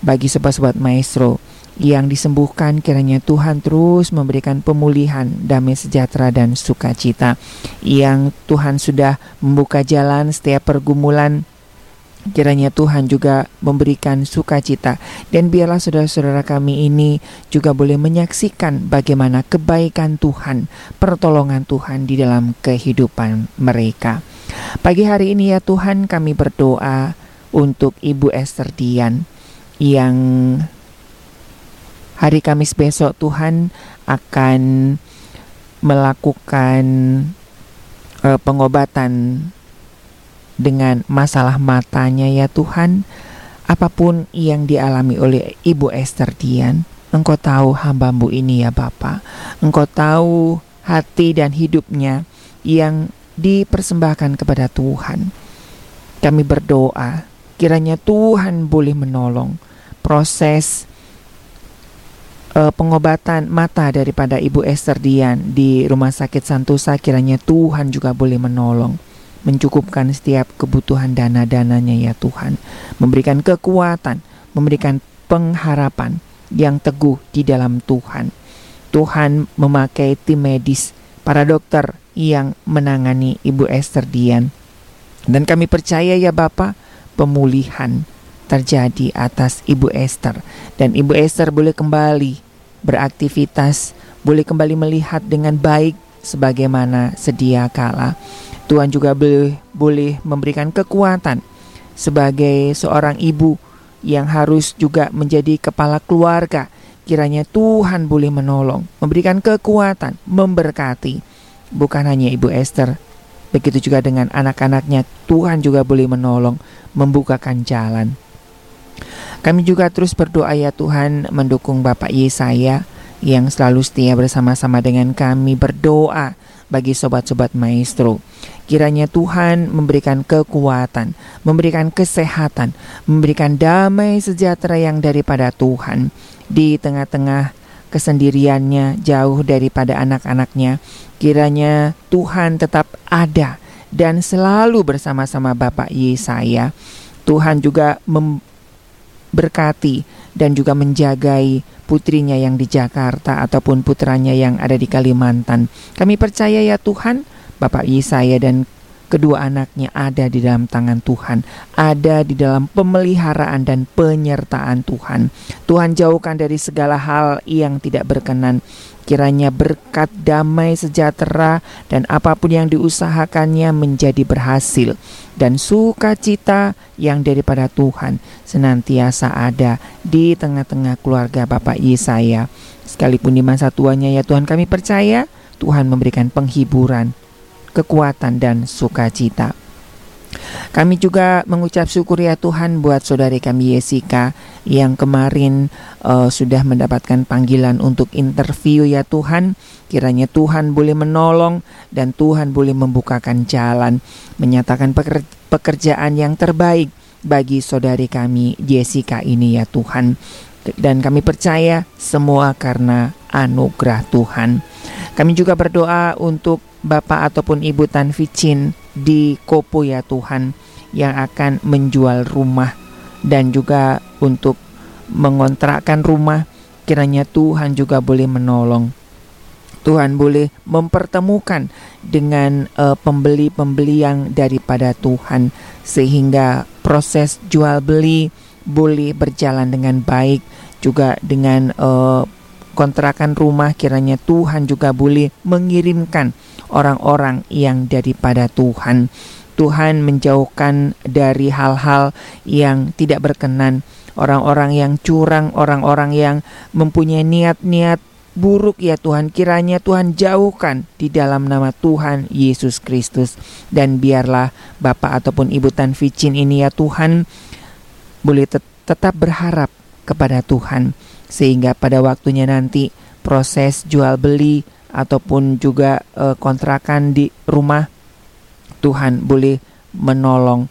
bagi sobat-sobat maestro yang disembuhkan kiranya Tuhan terus memberikan pemulihan, damai sejahtera dan sukacita. Yang Tuhan sudah membuka jalan setiap pergumulan Kiranya Tuhan juga memberikan sukacita dan biarlah saudara-saudara kami ini juga boleh menyaksikan bagaimana kebaikan Tuhan, pertolongan Tuhan di dalam kehidupan mereka. Pagi hari ini ya Tuhan kami berdoa untuk Ibu Esther Dian yang hari Kamis besok Tuhan akan melakukan uh, pengobatan dengan masalah matanya ya Tuhan. Apa pun yang dialami oleh Ibu Esther Dian Engkau tahu hambamu ini ya Bapa. Engkau tahu hati dan hidupnya yang dipersembahkan kepada Tuhan. Kami berdoa kiranya Tuhan boleh menolong proses uh, pengobatan mata daripada Ibu Esther Dian di Rumah Sakit Santosa kiranya Tuhan juga boleh menolong mencukupkan setiap kebutuhan dana-dananya ya Tuhan memberikan kekuatan memberikan pengharapan yang teguh di dalam Tuhan Tuhan memakai tim medis para dokter yang menangani Ibu Esther Dian. Dan kami percaya ya Bapak, pemulihan terjadi atas Ibu Esther dan Ibu Esther boleh kembali beraktivitas, boleh kembali melihat dengan baik sebagaimana sedia kala. Tuhan juga boleh boleh memberikan kekuatan sebagai seorang ibu yang harus juga menjadi kepala keluarga. Kiranya Tuhan boleh menolong, memberikan kekuatan, memberkati. Bukan hanya Ibu Esther, begitu juga dengan anak-anaknya. Tuhan juga boleh menolong, membukakan jalan. Kami juga terus berdoa ya Tuhan mendukung Bapak Yesaya yang selalu setia bersama-sama dengan kami berdoa bagi sobat-sobat maestro. Kiranya Tuhan memberikan kekuatan, memberikan kesehatan, memberikan damai sejahtera yang daripada Tuhan di tengah-tengah kesendiriannya jauh daripada anak-anaknya. Kiranya Tuhan tetap ada dan selalu bersama-sama Bapak Yesaya. Tuhan juga berkati dan juga menjagai putrinya yang di Jakarta ataupun putranya yang ada di Kalimantan. Kami percaya ya Tuhan, Bapak Yesaya dan kedua anaknya ada di dalam tangan Tuhan, ada di dalam pemeliharaan dan penyertaan Tuhan. Tuhan jauhkan dari segala hal yang tidak berkenan. Kiranya berkat damai sejahtera dan apa pun yang diusahakannya menjadi berhasil dan sukacita yang daripada Tuhan senantiasa ada di tengah-tengah keluarga Bapak Yesaya. Sekalipun di masa tuanya ya Tuhan kami percaya Tuhan memberikan penghiburan kekuatan dan sukacita. Kami juga mengucap syukur ya Tuhan buat saudari kami Yesika yang kemarin uh, sudah mendapatkan panggilan untuk interview ya Tuhan. Kiranya Tuhan boleh menolong dan Tuhan boleh membukakan jalan, menyatakan pekerjaan yang terbaik bagi saudari kami Jessica ini ya Tuhan. Dan kami percaya semua karena anugerah Tuhan. Kami juga berdoa untuk Bapak ataupun Ibu Tan Vicin di Kopo ya Tuhan yang akan menjual rumah dan juga untuk mengontrakkan rumah kiranya Tuhan juga boleh menolong. Tuhan boleh mempertemukan dengan uh, pembeli-pembeli yang daripada Tuhan sehingga proses jual beli boleh berjalan dengan baik juga dengan uh, kontrakan rumah kiranya Tuhan juga boleh mengirimkan orang-orang yang daripada Tuhan. Tuhan menjauhkan dari hal-hal yang tidak berkenan, orang-orang yang curang, orang-orang yang mempunyai niat-niat buruk ya Tuhan kiranya Tuhan jauhkan di dalam nama Tuhan Yesus Kristus dan biarlah Bapak ataupun Ibu Tan Vicin ini ya Tuhan boleh tet tetap berharap kepada Tuhan sehingga pada waktunya nanti proses jual beli ataupun juga uh, kontrakan di rumah Tuhan boleh menolong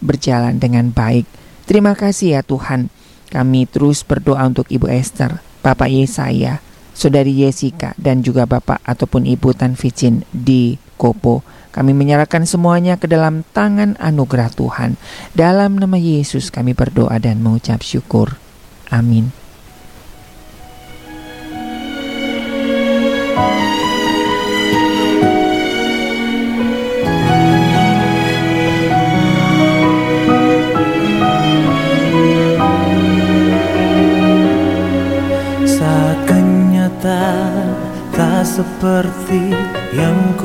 berjalan dengan baik. Terima kasih ya Tuhan. Kami terus berdoa untuk Ibu Esther, Bapak Yesaya, Saudari Jessica dan juga Bapak ataupun Ibu Tan Vicin di Kopo. Kami menyerahkan semuanya ke dalam tangan anugerah Tuhan. Dalam nama Yesus kami berdoa dan mengucap syukur. Amin. seperti yang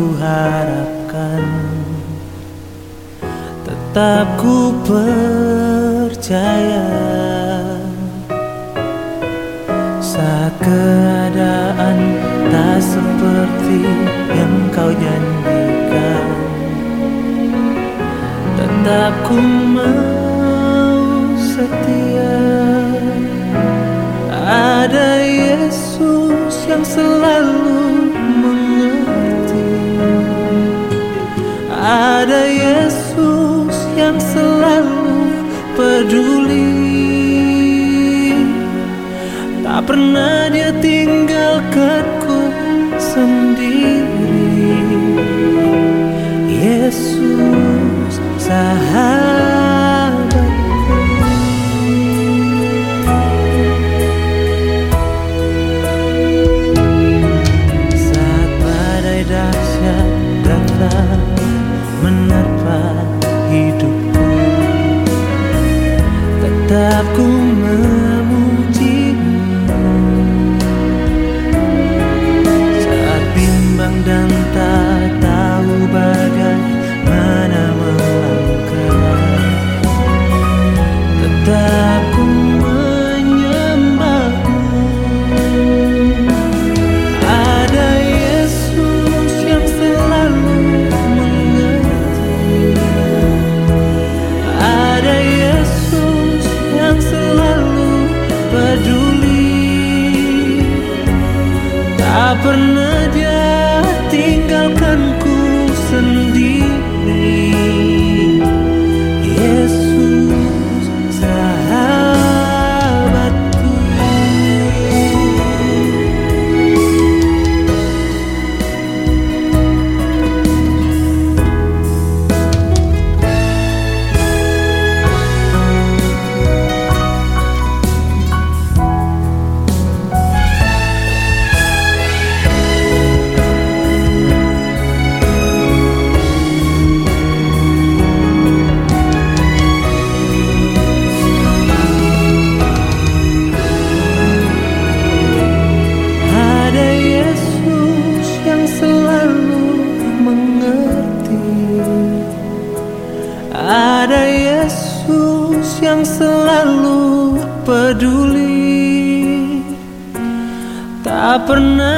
kuharapkan Tetap ku percaya Saat keadaan tak seperti yang kau janjikan. Tetap ku mau setia. Ada Yesus yang selalu ada Yesus yang selalu peduli. Tak pernah dia tinggalkanku sendiri. Yesus sahabatku Tak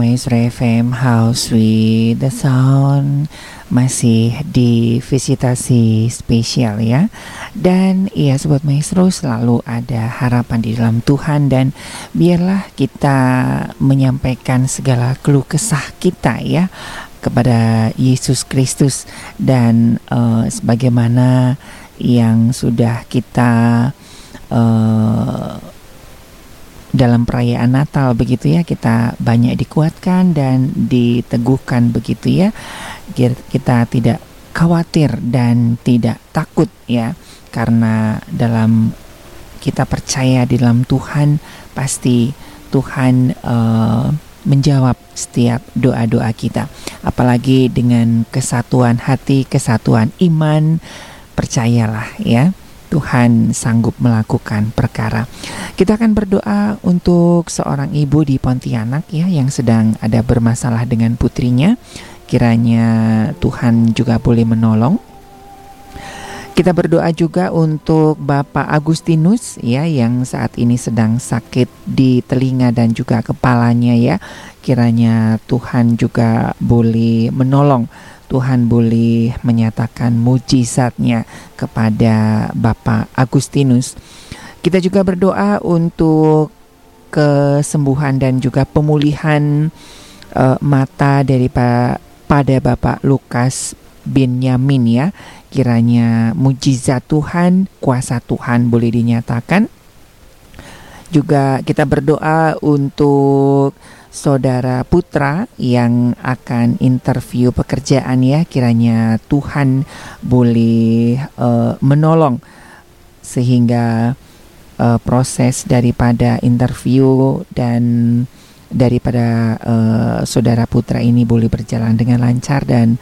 Maestro FM House with the Sound. Masih di visitasi spesial ya. Dan iya sobat maestro selalu ada harapan di dalam Tuhan dan biarlah kita menyampaikan segala keluh kesah kita ya kepada Yesus Kristus dan uh, sebagaimana yang sudah kita uh, dalam perayaan Natal begitu ya. Kita banyak dikuatkan dan diteguhkan begitu ya. Kita tidak khawatir dan tidak takut ya karena dalam kita percaya di dalam Tuhan pasti Tuhan uh, menjawab setiap doa-doa kita. Apalagi dengan kesatuan hati kesatuan iman percayalah ya Tuhan sanggup melakukan perkara. Kita akan berdoa untuk seorang ibu di Pontianak ya yang sedang ada bermasalah dengan putrinya. Kiranya Tuhan juga boleh menolong. Kita berdoa juga untuk Bapak Agustinus ya yang saat ini sedang sakit di telinga dan juga kepalanya ya. Kiranya Tuhan juga boleh menolong Tuhan boleh menyatakan mujizatnya kepada Bapak Agustinus. Kita juga berdoa untuk kesembuhan dan juga pemulihan uh, mata dari pa pada Bapak Lukas bin Yamin ya. Kiranya mujizat Tuhan, kuasa Tuhan boleh dinyatakan. Juga kita berdoa untuk saudara Putra yang akan interview pekerjaan ya kiranya Tuhan boleh uh, menolong sehingga uh, proses daripada interview dan daripada uh, saudara Putra ini boleh berjalan dengan lancar dan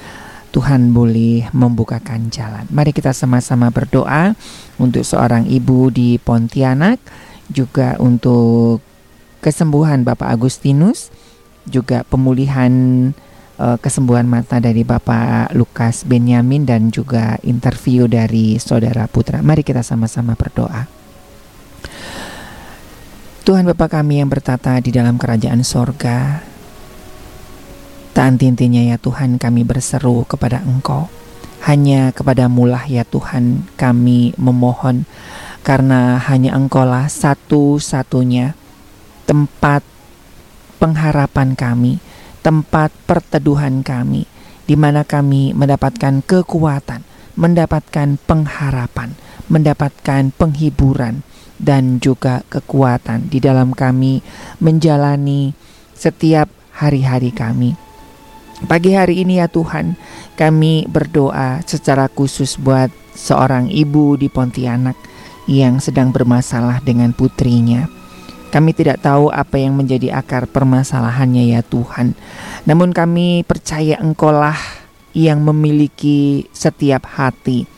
Tuhan boleh membukakan jalan. Mari kita sama-sama berdoa untuk seorang ibu di Pontianak, juga untuk kesembuhan Bapak Agustinus, juga pemulihan uh, kesembuhan mata dari Bapak Lukas Benyamin dan juga interview dari Saudara Putra. Mari kita sama-sama berdoa. Tuhan Bapa kami yang bertata di dalam kerajaan sorga, tak intinya ya Tuhan kami berseru kepada Engkau. Hanya kepada mulah ya Tuhan kami memohon, karena hanya Engkaulah satu-satunya tempat pengharapan kami, tempat perteduhan kami, di mana kami mendapatkan kekuatan, mendapatkan pengharapan, mendapatkan penghiburan, dan juga kekuatan di dalam kami menjalani setiap hari-hari kami. Pagi hari ini ya Tuhan, kami berdoa secara khusus buat seorang ibu di Pontianak yang sedang bermasalah dengan putrinya. Kami tidak tahu apa yang menjadi akar permasalahannya ya Tuhan. Namun kami percaya Engkaulah yang memiliki setiap hati.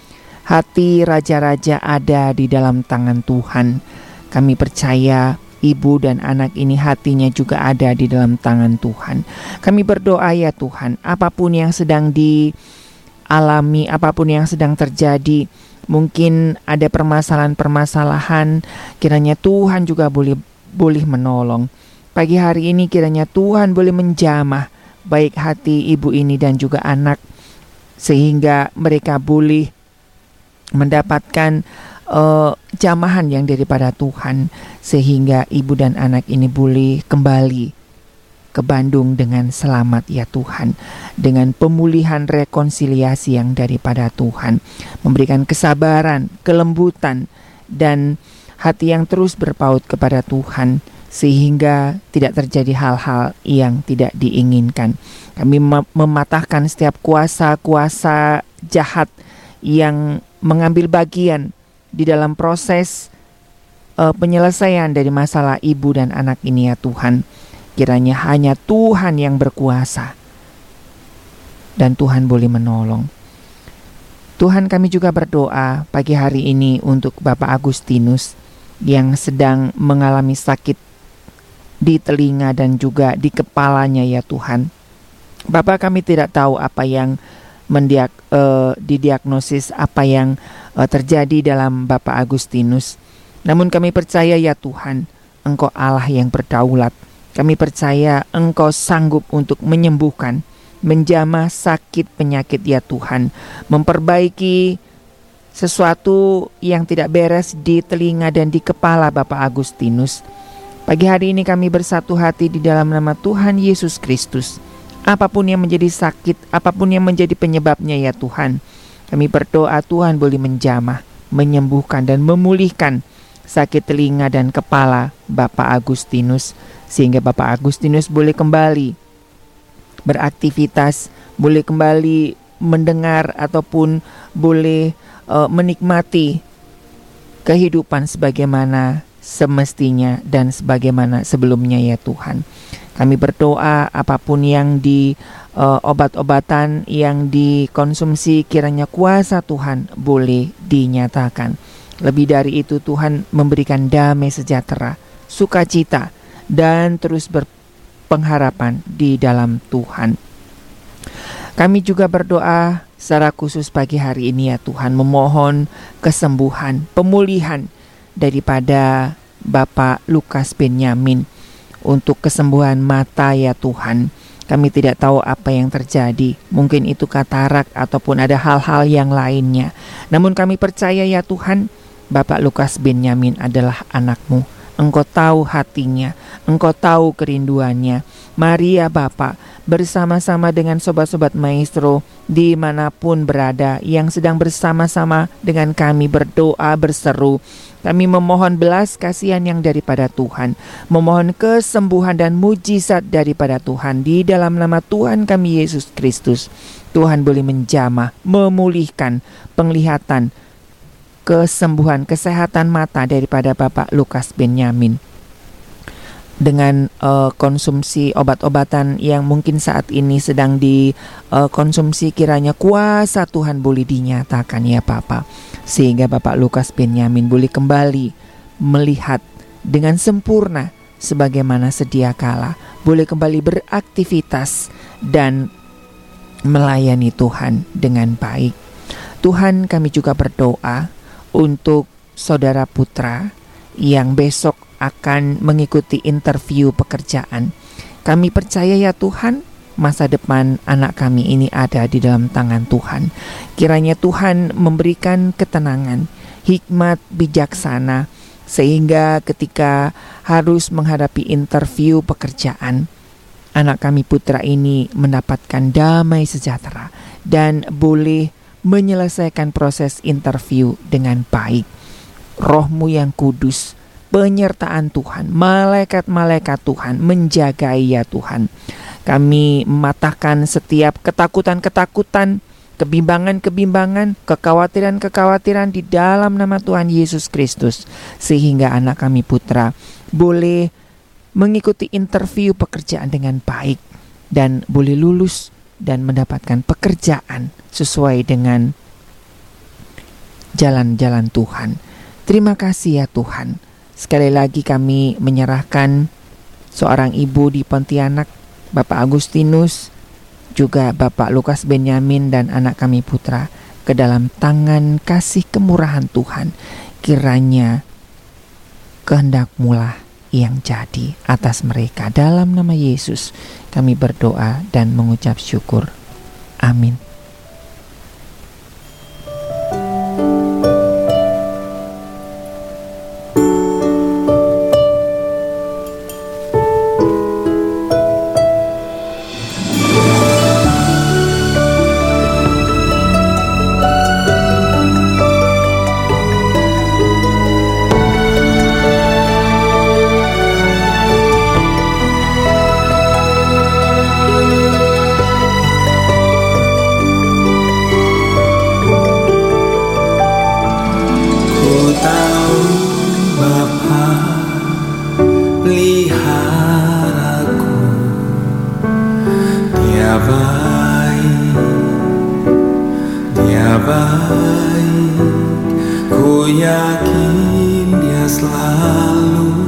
Hati raja-raja ada di dalam tangan Tuhan. Kami percaya ibu dan anak ini hatinya juga ada di dalam tangan Tuhan. Kami berdoa ya Tuhan, apa pun yang sedang dialami, apa pun yang sedang terjadi, mungkin ada permasalahan-permasalahan, kiranya Tuhan juga boleh boleh menolong. Pagi hari ini kiranya Tuhan boleh menjamah baik hati ibu ini dan juga anak sehingga mereka boleh mendapatkan uh, jamahan yang daripada Tuhan sehingga ibu dan anak ini boleh kembali ke Bandung dengan selamat ya Tuhan dengan pemulihan rekonsiliasi yang daripada Tuhan memberikan kesabaran, kelembutan dan hati yang terus berpaut kepada Tuhan sehingga tidak terjadi hal-hal yang tidak diinginkan. Kami mematahkan setiap kuasa-kuasa jahat yang mengambil bagian di dalam proses uh, penyelesaian dari masalah ibu dan anak ini ya Tuhan. Kiranya hanya Tuhan yang berkuasa dan Tuhan boleh menolong. Tuhan kami juga berdoa pagi hari ini untuk Bapak Agustinus yang sedang mengalami sakit di telinga dan juga di kepalanya ya Tuhan. Bapak kami tidak tahu apa yang mendiak, uh, didiagnosis apa yang uh, terjadi dalam Bapak Agustinus. Namun kami percaya ya Tuhan, Engkau Allah yang berdaulat. Kami percaya Engkau sanggup untuk menyembuhkan, menjamah sakit penyakit ya Tuhan, memperbaiki sesuatu yang tidak beres di telinga dan di kepala Bapak Agustinus. Pagi hari ini kami bersatu hati di dalam nama Tuhan Yesus Kristus. Apa pun yang menjadi sakit, apa pun yang menjadi penyebabnya ya Tuhan. Kami berdoa Tuhan boleh menjamah, menyembuhkan dan memulihkan sakit telinga dan kepala Bapak Agustinus sehingga Bapak Agustinus boleh kembali beraktivitas, boleh kembali mendengar ataupun boleh uh, menikmati kehidupan sebagaimana semestinya dan sebagaimana sebelumnya ya Tuhan. Kami berdoa apa pun yang di uh, obat-obatan yang dikonsumsi kiranya kuasa Tuhan boleh dinyatakan. Lebih dari itu Tuhan memberikan damai sejahtera, sukacita, dan terus berpengharapan di dalam Tuhan. Kami juga berdoa secara khusus pagi hari ini ya Tuhan memohon kesembuhan, pemulihan daripada Bapak Lukas Benyamin untuk kesembuhan mata ya Tuhan. Kami tidak tahu apa yang terjadi, mungkin itu katarak ataupun ada hal-hal yang lainnya. Namun kami percaya ya Tuhan, Bapak Lukas Benyamin adalah anakmu Engkau tahu hatinya, Engkau tahu kerinduannya. Mari ya Bapak, bersama-sama dengan sobat-sobat maestro di mana pun berada yang sedang bersama-sama dengan kami berdoa berseru. Kami memohon belas kasihan yang daripada Tuhan, memohon kesembuhan dan mujizat daripada Tuhan di dalam nama Tuhan kami Yesus Kristus. Tuhan boleh menjamah, memulihkan penglihatan, kesembuhan kesehatan mata daripada Bapak Lukas Benyamin dengan uh, konsumsi obat-obatan yang mungkin saat ini sedang dikonsumsi uh, kiranya kuasa Tuhan boleh dinyatakan ya Bapak sehingga Bapak Lukas Benyamin boleh kembali melihat dengan sempurna sebagaimana sedia kala boleh kembali beraktivitas dan melayani Tuhan dengan baik. Tuhan kami juga berdoa untuk saudara putra yang besok akan mengikuti interview pekerjaan. Kami percaya ya Tuhan, masa depan anak kami ini ada di dalam tangan Tuhan. Kiranya Tuhan memberikan ketenangan, hikmat bijaksana sehingga ketika harus menghadapi interview pekerjaan, anak kami putra ini mendapatkan damai sejahtera dan boleh menyelesaikan proses interview dengan baik. Rohmu yang kudus, penyertaan Tuhan, malaikat-malaikat Tuhan menjagai ya Tuhan. Kami mematahkan setiap ketakutan-ketakutan, kebimbangan-kebimbangan, kekhawatiran-kekhawatiran di dalam nama Tuhan Yesus Kristus. Sehingga anak kami putra boleh mengikuti interview pekerjaan dengan baik dan boleh lulus dan mendapatkan pekerjaan sesuai dengan jalan-jalan Tuhan. Terima kasih ya Tuhan. Sekali lagi kami menyerahkan seorang ibu di Pontianak, Bapak Agustinus, juga Bapak Lukas Benyamin dan anak kami putra ke dalam tangan kasih kemurahan Tuhan. Kiranya kehendak mula yang jadi atas mereka. Dalam nama Yesus kami berdoa dan mengucap syukur. Amin. Peliharaku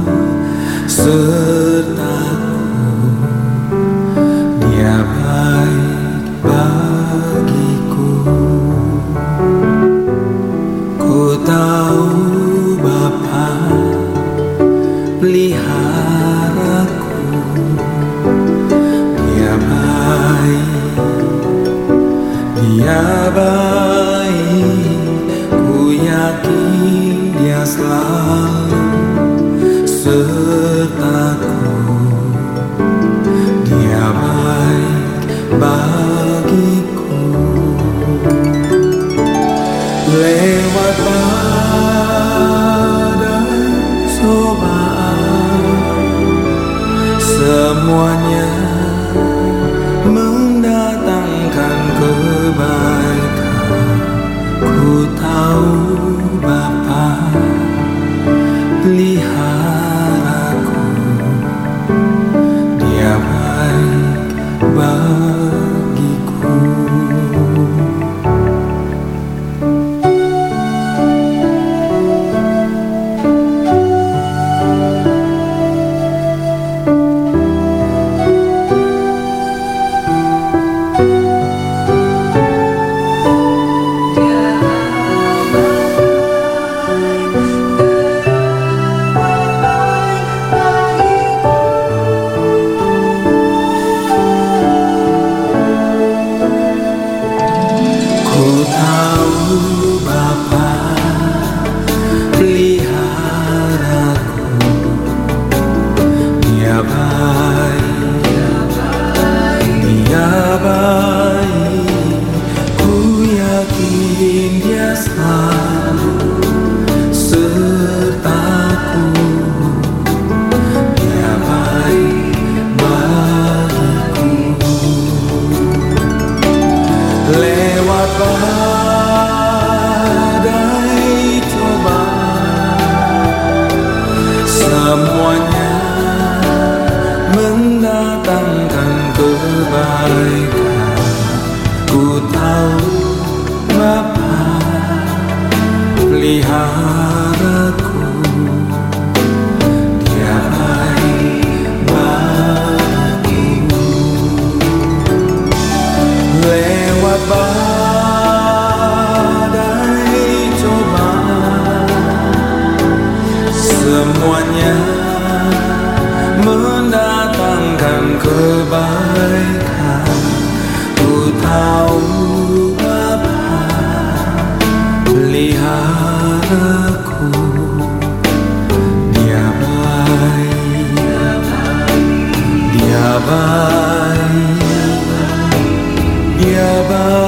dia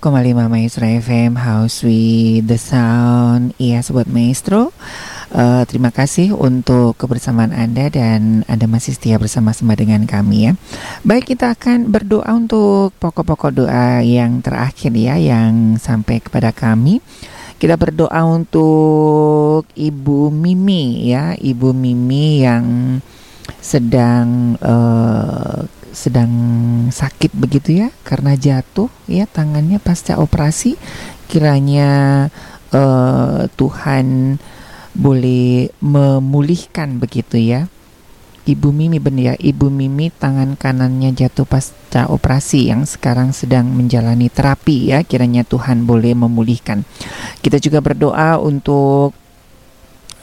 92,5 Maestro FM House with the Sound. Iya Sobat Maestro. Uh, Terima kasih untuk kebersamaan Anda Dan Anda masih setia bersama-sama dengan kami ya. Baik kita akan berdoa untuk pokok-pokok doa yang terakhir ya Yang sampai kepada kami. Kita berdoa untuk Ibu Mimi ya, Ibu Mimi yang sedang uh, sedang sakit begitu ya karena jatuh ya tangannya pasca operasi. Kiranya uh, Tuhan boleh memulihkan begitu ya. Ibu Mimi benar ya Ibu Mimi tangan kanannya jatuh pasca operasi yang sekarang sedang menjalani terapi ya kiranya Tuhan boleh memulihkan. Kita juga berdoa untuk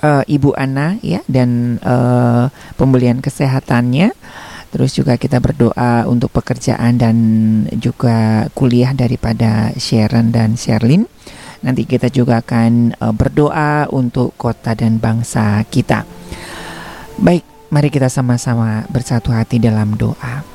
uh, Ibu Ana ya dan uh, pemulihan kesehatannya Terus juga kita berdoa untuk pekerjaan dan juga kuliah daripada Sharon dan Sherlyn. Nanti kita juga akan uh, berdoa untuk kota dan bangsa kita. Baik, mari kita sama-sama bersatu hati dalam doa.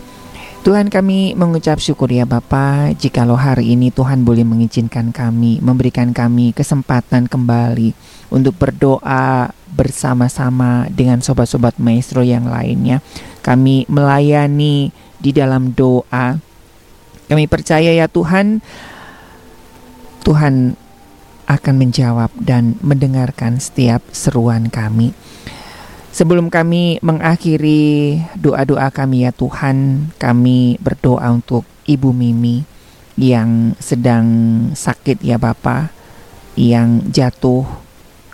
Tuhan kami mengucap syukur ya Bapa jikalau hari ini Tuhan boleh mengizinkan kami, memberikan kami kesempatan kembali untuk berdoa bersama-sama dengan sobat-sobat maestro yang lainnya. Kami melayani di dalam doa. Kami percaya ya Tuhan, Tuhan akan menjawab dan mendengarkan setiap seruan kami. Sebelum kami mengakhiri doa-doa kami ya Tuhan, kami berdoa untuk Ibu Mimi yang sedang sakit ya Bapak, yang jatuh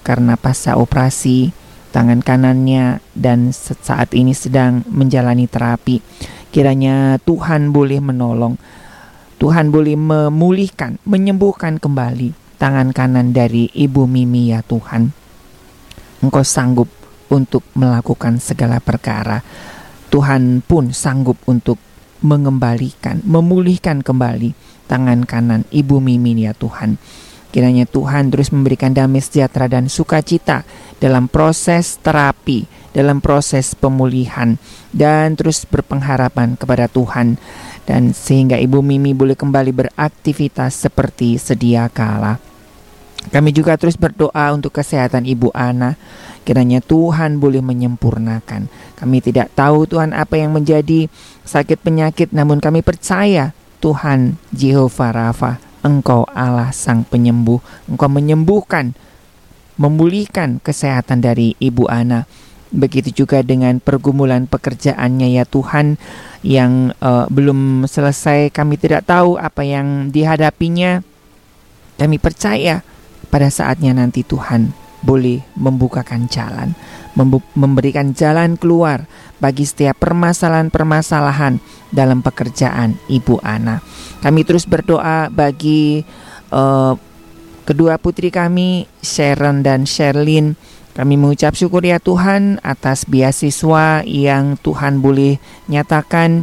karena pasca operasi tangan kanannya dan saat ini sedang menjalani terapi. Kiranya Tuhan boleh menolong, Tuhan boleh memulihkan, menyembuhkan kembali tangan kanan dari Ibu Mimi ya Tuhan. Engkau sanggup untuk melakukan segala perkara. Tuhan pun sanggup untuk mengembalikan, memulihkan kembali tangan kanan Ibu Mimin ya Tuhan. Kiranya Tuhan terus memberikan damai sejahtera dan sukacita dalam proses terapi, dalam proses pemulihan, dan terus berpengharapan kepada Tuhan. Dan sehingga Ibu Mimi boleh kembali beraktivitas seperti sedia kala. Kami juga terus berdoa untuk kesehatan Ibu Ana Kiranya Tuhan boleh menyempurnakan. Kami tidak tahu Tuhan apa yang menjadi sakit penyakit, namun kami percaya Tuhan Jehovah Rafa, Engkau Allah Sang Penyembuh. Engkau menyembuhkan, memulihkan kesehatan dari Ibu Ana. Begitu juga dengan pergumulan pekerjaannya ya Tuhan yang uh, belum selesai. Kami tidak tahu apa yang dihadapinya. Kami percaya pada saatnya nanti Tuhan boleh membukakan jalan, memberikan jalan keluar bagi setiap permasalahan-permasalahan dalam pekerjaan Ibu Ana. Kami terus berdoa bagi uh, kedua putri kami, Sharon dan Sherlyn. Kami mengucap syukur ya Tuhan atas beasiswa yang Tuhan boleh nyatakan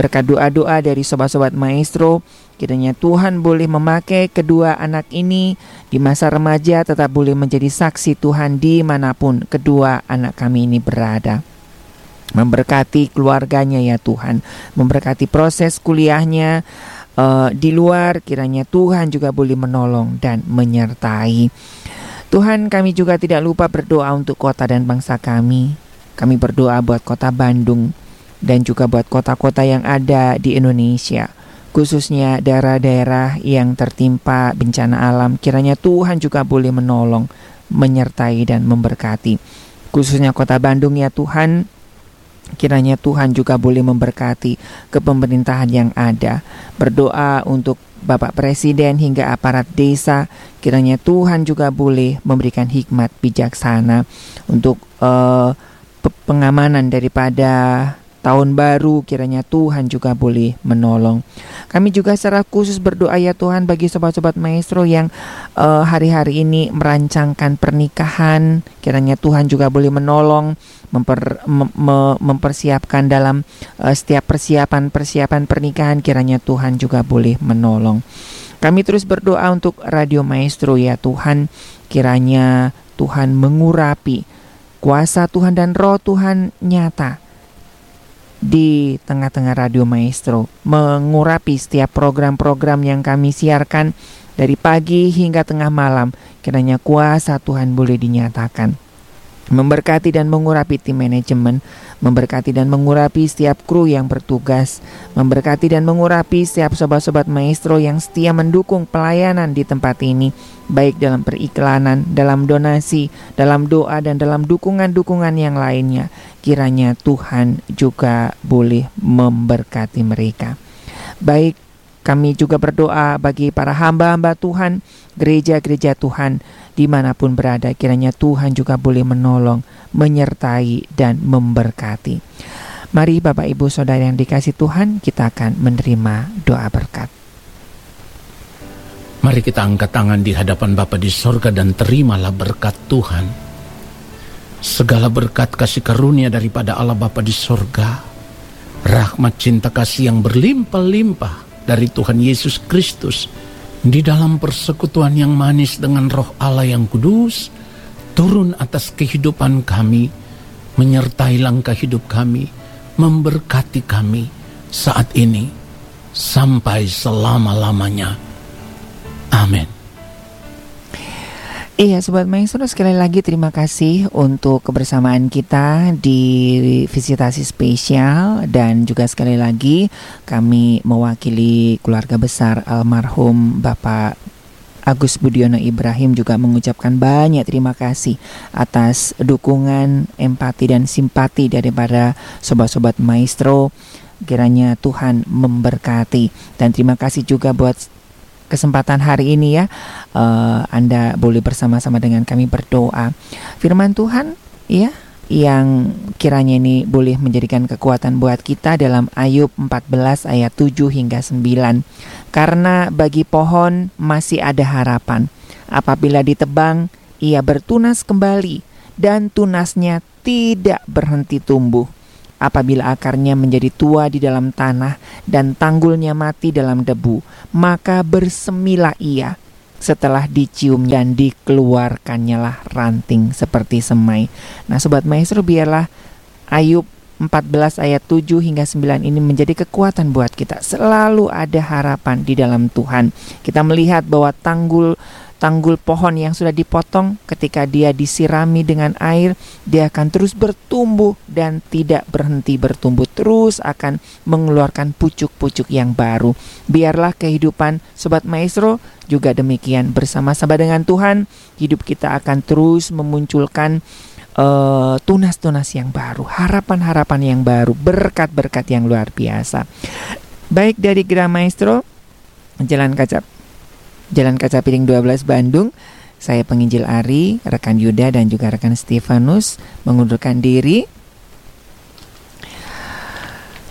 berkat doa-doa dari sobat-sobat maestro Kiranya Tuhan boleh memakai kedua anak ini di masa remaja tetap boleh menjadi saksi Tuhan di mana pun kedua anak kami ini berada. Memberkati keluarganya ya Tuhan, memberkati proses kuliahnya uh, di luar kiranya Tuhan juga boleh menolong dan menyertai. Tuhan kami juga tidak lupa berdoa untuk kota dan bangsa kami. Kami berdoa buat kota Bandung dan juga buat kota-kota yang ada di Indonesia khususnya daerah-daerah yang tertimpa bencana alam. Kiranya Tuhan juga boleh menolong, menyertai dan memberkati. Khususnya kota Bandung ya Tuhan, kiranya Tuhan juga boleh memberkati kepemerintahan yang ada. Berdoa untuk Bapak Presiden hingga aparat desa, kiranya Tuhan juga boleh memberikan hikmat bijaksana untuk uh, pengamanan daripada tahun baru kiranya Tuhan juga boleh menolong. Kami juga secara khusus berdoa ya Tuhan bagi sobat-sobat maestro yang uh, hari-hari ini merancangkan pernikahan, kiranya Tuhan juga boleh menolong memper, mem, mempersiapkan dalam uh, setiap persiapan-persiapan pernikahan kiranya Tuhan juga boleh menolong. Kami terus berdoa untuk Radio Maestro ya Tuhan, kiranya Tuhan mengurapi kuasa Tuhan dan roh Tuhan nyata di tengah-tengah Radio Maestro, mengurapi setiap program-program yang kami siarkan dari pagi hingga tengah malam. Kiranya kuasa Tuhan boleh dinyatakan memberkati dan mengurapi tim manajemen, memberkati dan mengurapi setiap kru yang bertugas, memberkati dan mengurapi setiap sobat-sobat maestro yang setia mendukung pelayanan di tempat ini, baik dalam periklanan, dalam donasi, dalam doa, dan dalam dukungan-dukungan yang lainnya. Kiranya Tuhan juga boleh memberkati mereka. Baik, kami juga berdoa bagi para hamba-hamba Tuhan, gereja-gereja Tuhan, di mana pun berada kiranya Tuhan juga boleh menolong, menyertai dan memberkati. Mari Bapak Ibu Saudara yang dikasih Tuhan, kita akan menerima doa berkat. Mari kita angkat tangan di hadapan Bapa di sorga dan terimalah berkat Tuhan. Segala berkat kasih karunia daripada Allah Bapa di sorga, rahmat cinta kasih yang berlimpah-limpah dari Tuhan Yesus Kristus, di dalam persekutuan yang manis dengan roh Allah yang kudus, turun atas kehidupan kami, menyertai langkah hidup kami, memberkati kami saat ini, sampai selama-lamanya. Amin. Iya Sobat Maestro sekali lagi terima kasih untuk kebersamaan kita di visitasi spesial dan juga sekali lagi kami mewakili keluarga besar almarhum Bapak Agus Budiono Ibrahim juga mengucapkan banyak terima kasih atas dukungan, empati dan simpati daripada sobat-sobat maestro. Kiranya Tuhan memberkati dan terima kasih juga buat kesempatan hari ini ya uh, Anda boleh bersama-sama dengan kami berdoa. Firman Tuhan ya yang kiranya ini boleh menjadikan kekuatan buat kita dalam Ayub 14 ayat 7 hingga 9. Karena bagi pohon masih ada harapan. Apabila ditebang, ia bertunas kembali dan tunasnya tidak berhenti tumbuh apabila akarnya menjadi tua di dalam tanah dan tanggulnya mati dalam debu, maka bersemilah ia setelah dicium dan dikeluarkannya lah ranting seperti semai. Nah Sobat Maestro biarlah Ayub 14 ayat 7 hingga 9 ini menjadi kekuatan buat kita. Selalu ada harapan di dalam Tuhan. Kita melihat bahwa tanggul tanggul pohon yang sudah dipotong. Ketika dia disirami dengan air dia akan terus bertumbuh dan tidak berhenti bertumbuh. Terus akan mengeluarkan pucuk-pucuk yang baru. Biarlah kehidupan sobat maestro juga demikian. Bersama-sama dengan Tuhan hidup kita akan terus memunculkan eh, tunas-tunas yang baru harapan-harapan yang baru berkat-berkat yang luar biasa. Baik dari Gra Maestro Jalan Kaca Jalan Kaca Piring 12 Bandung. Saya penginjil Ari, rekan Yuda dan juga rekan Stefanus mengundurkan diri.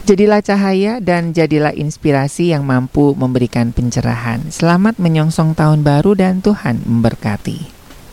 Jadilah cahaya dan jadilah inspirasi yang mampu memberikan pencerahan. Selamat menyongsong tahun baru dan Tuhan memberkati.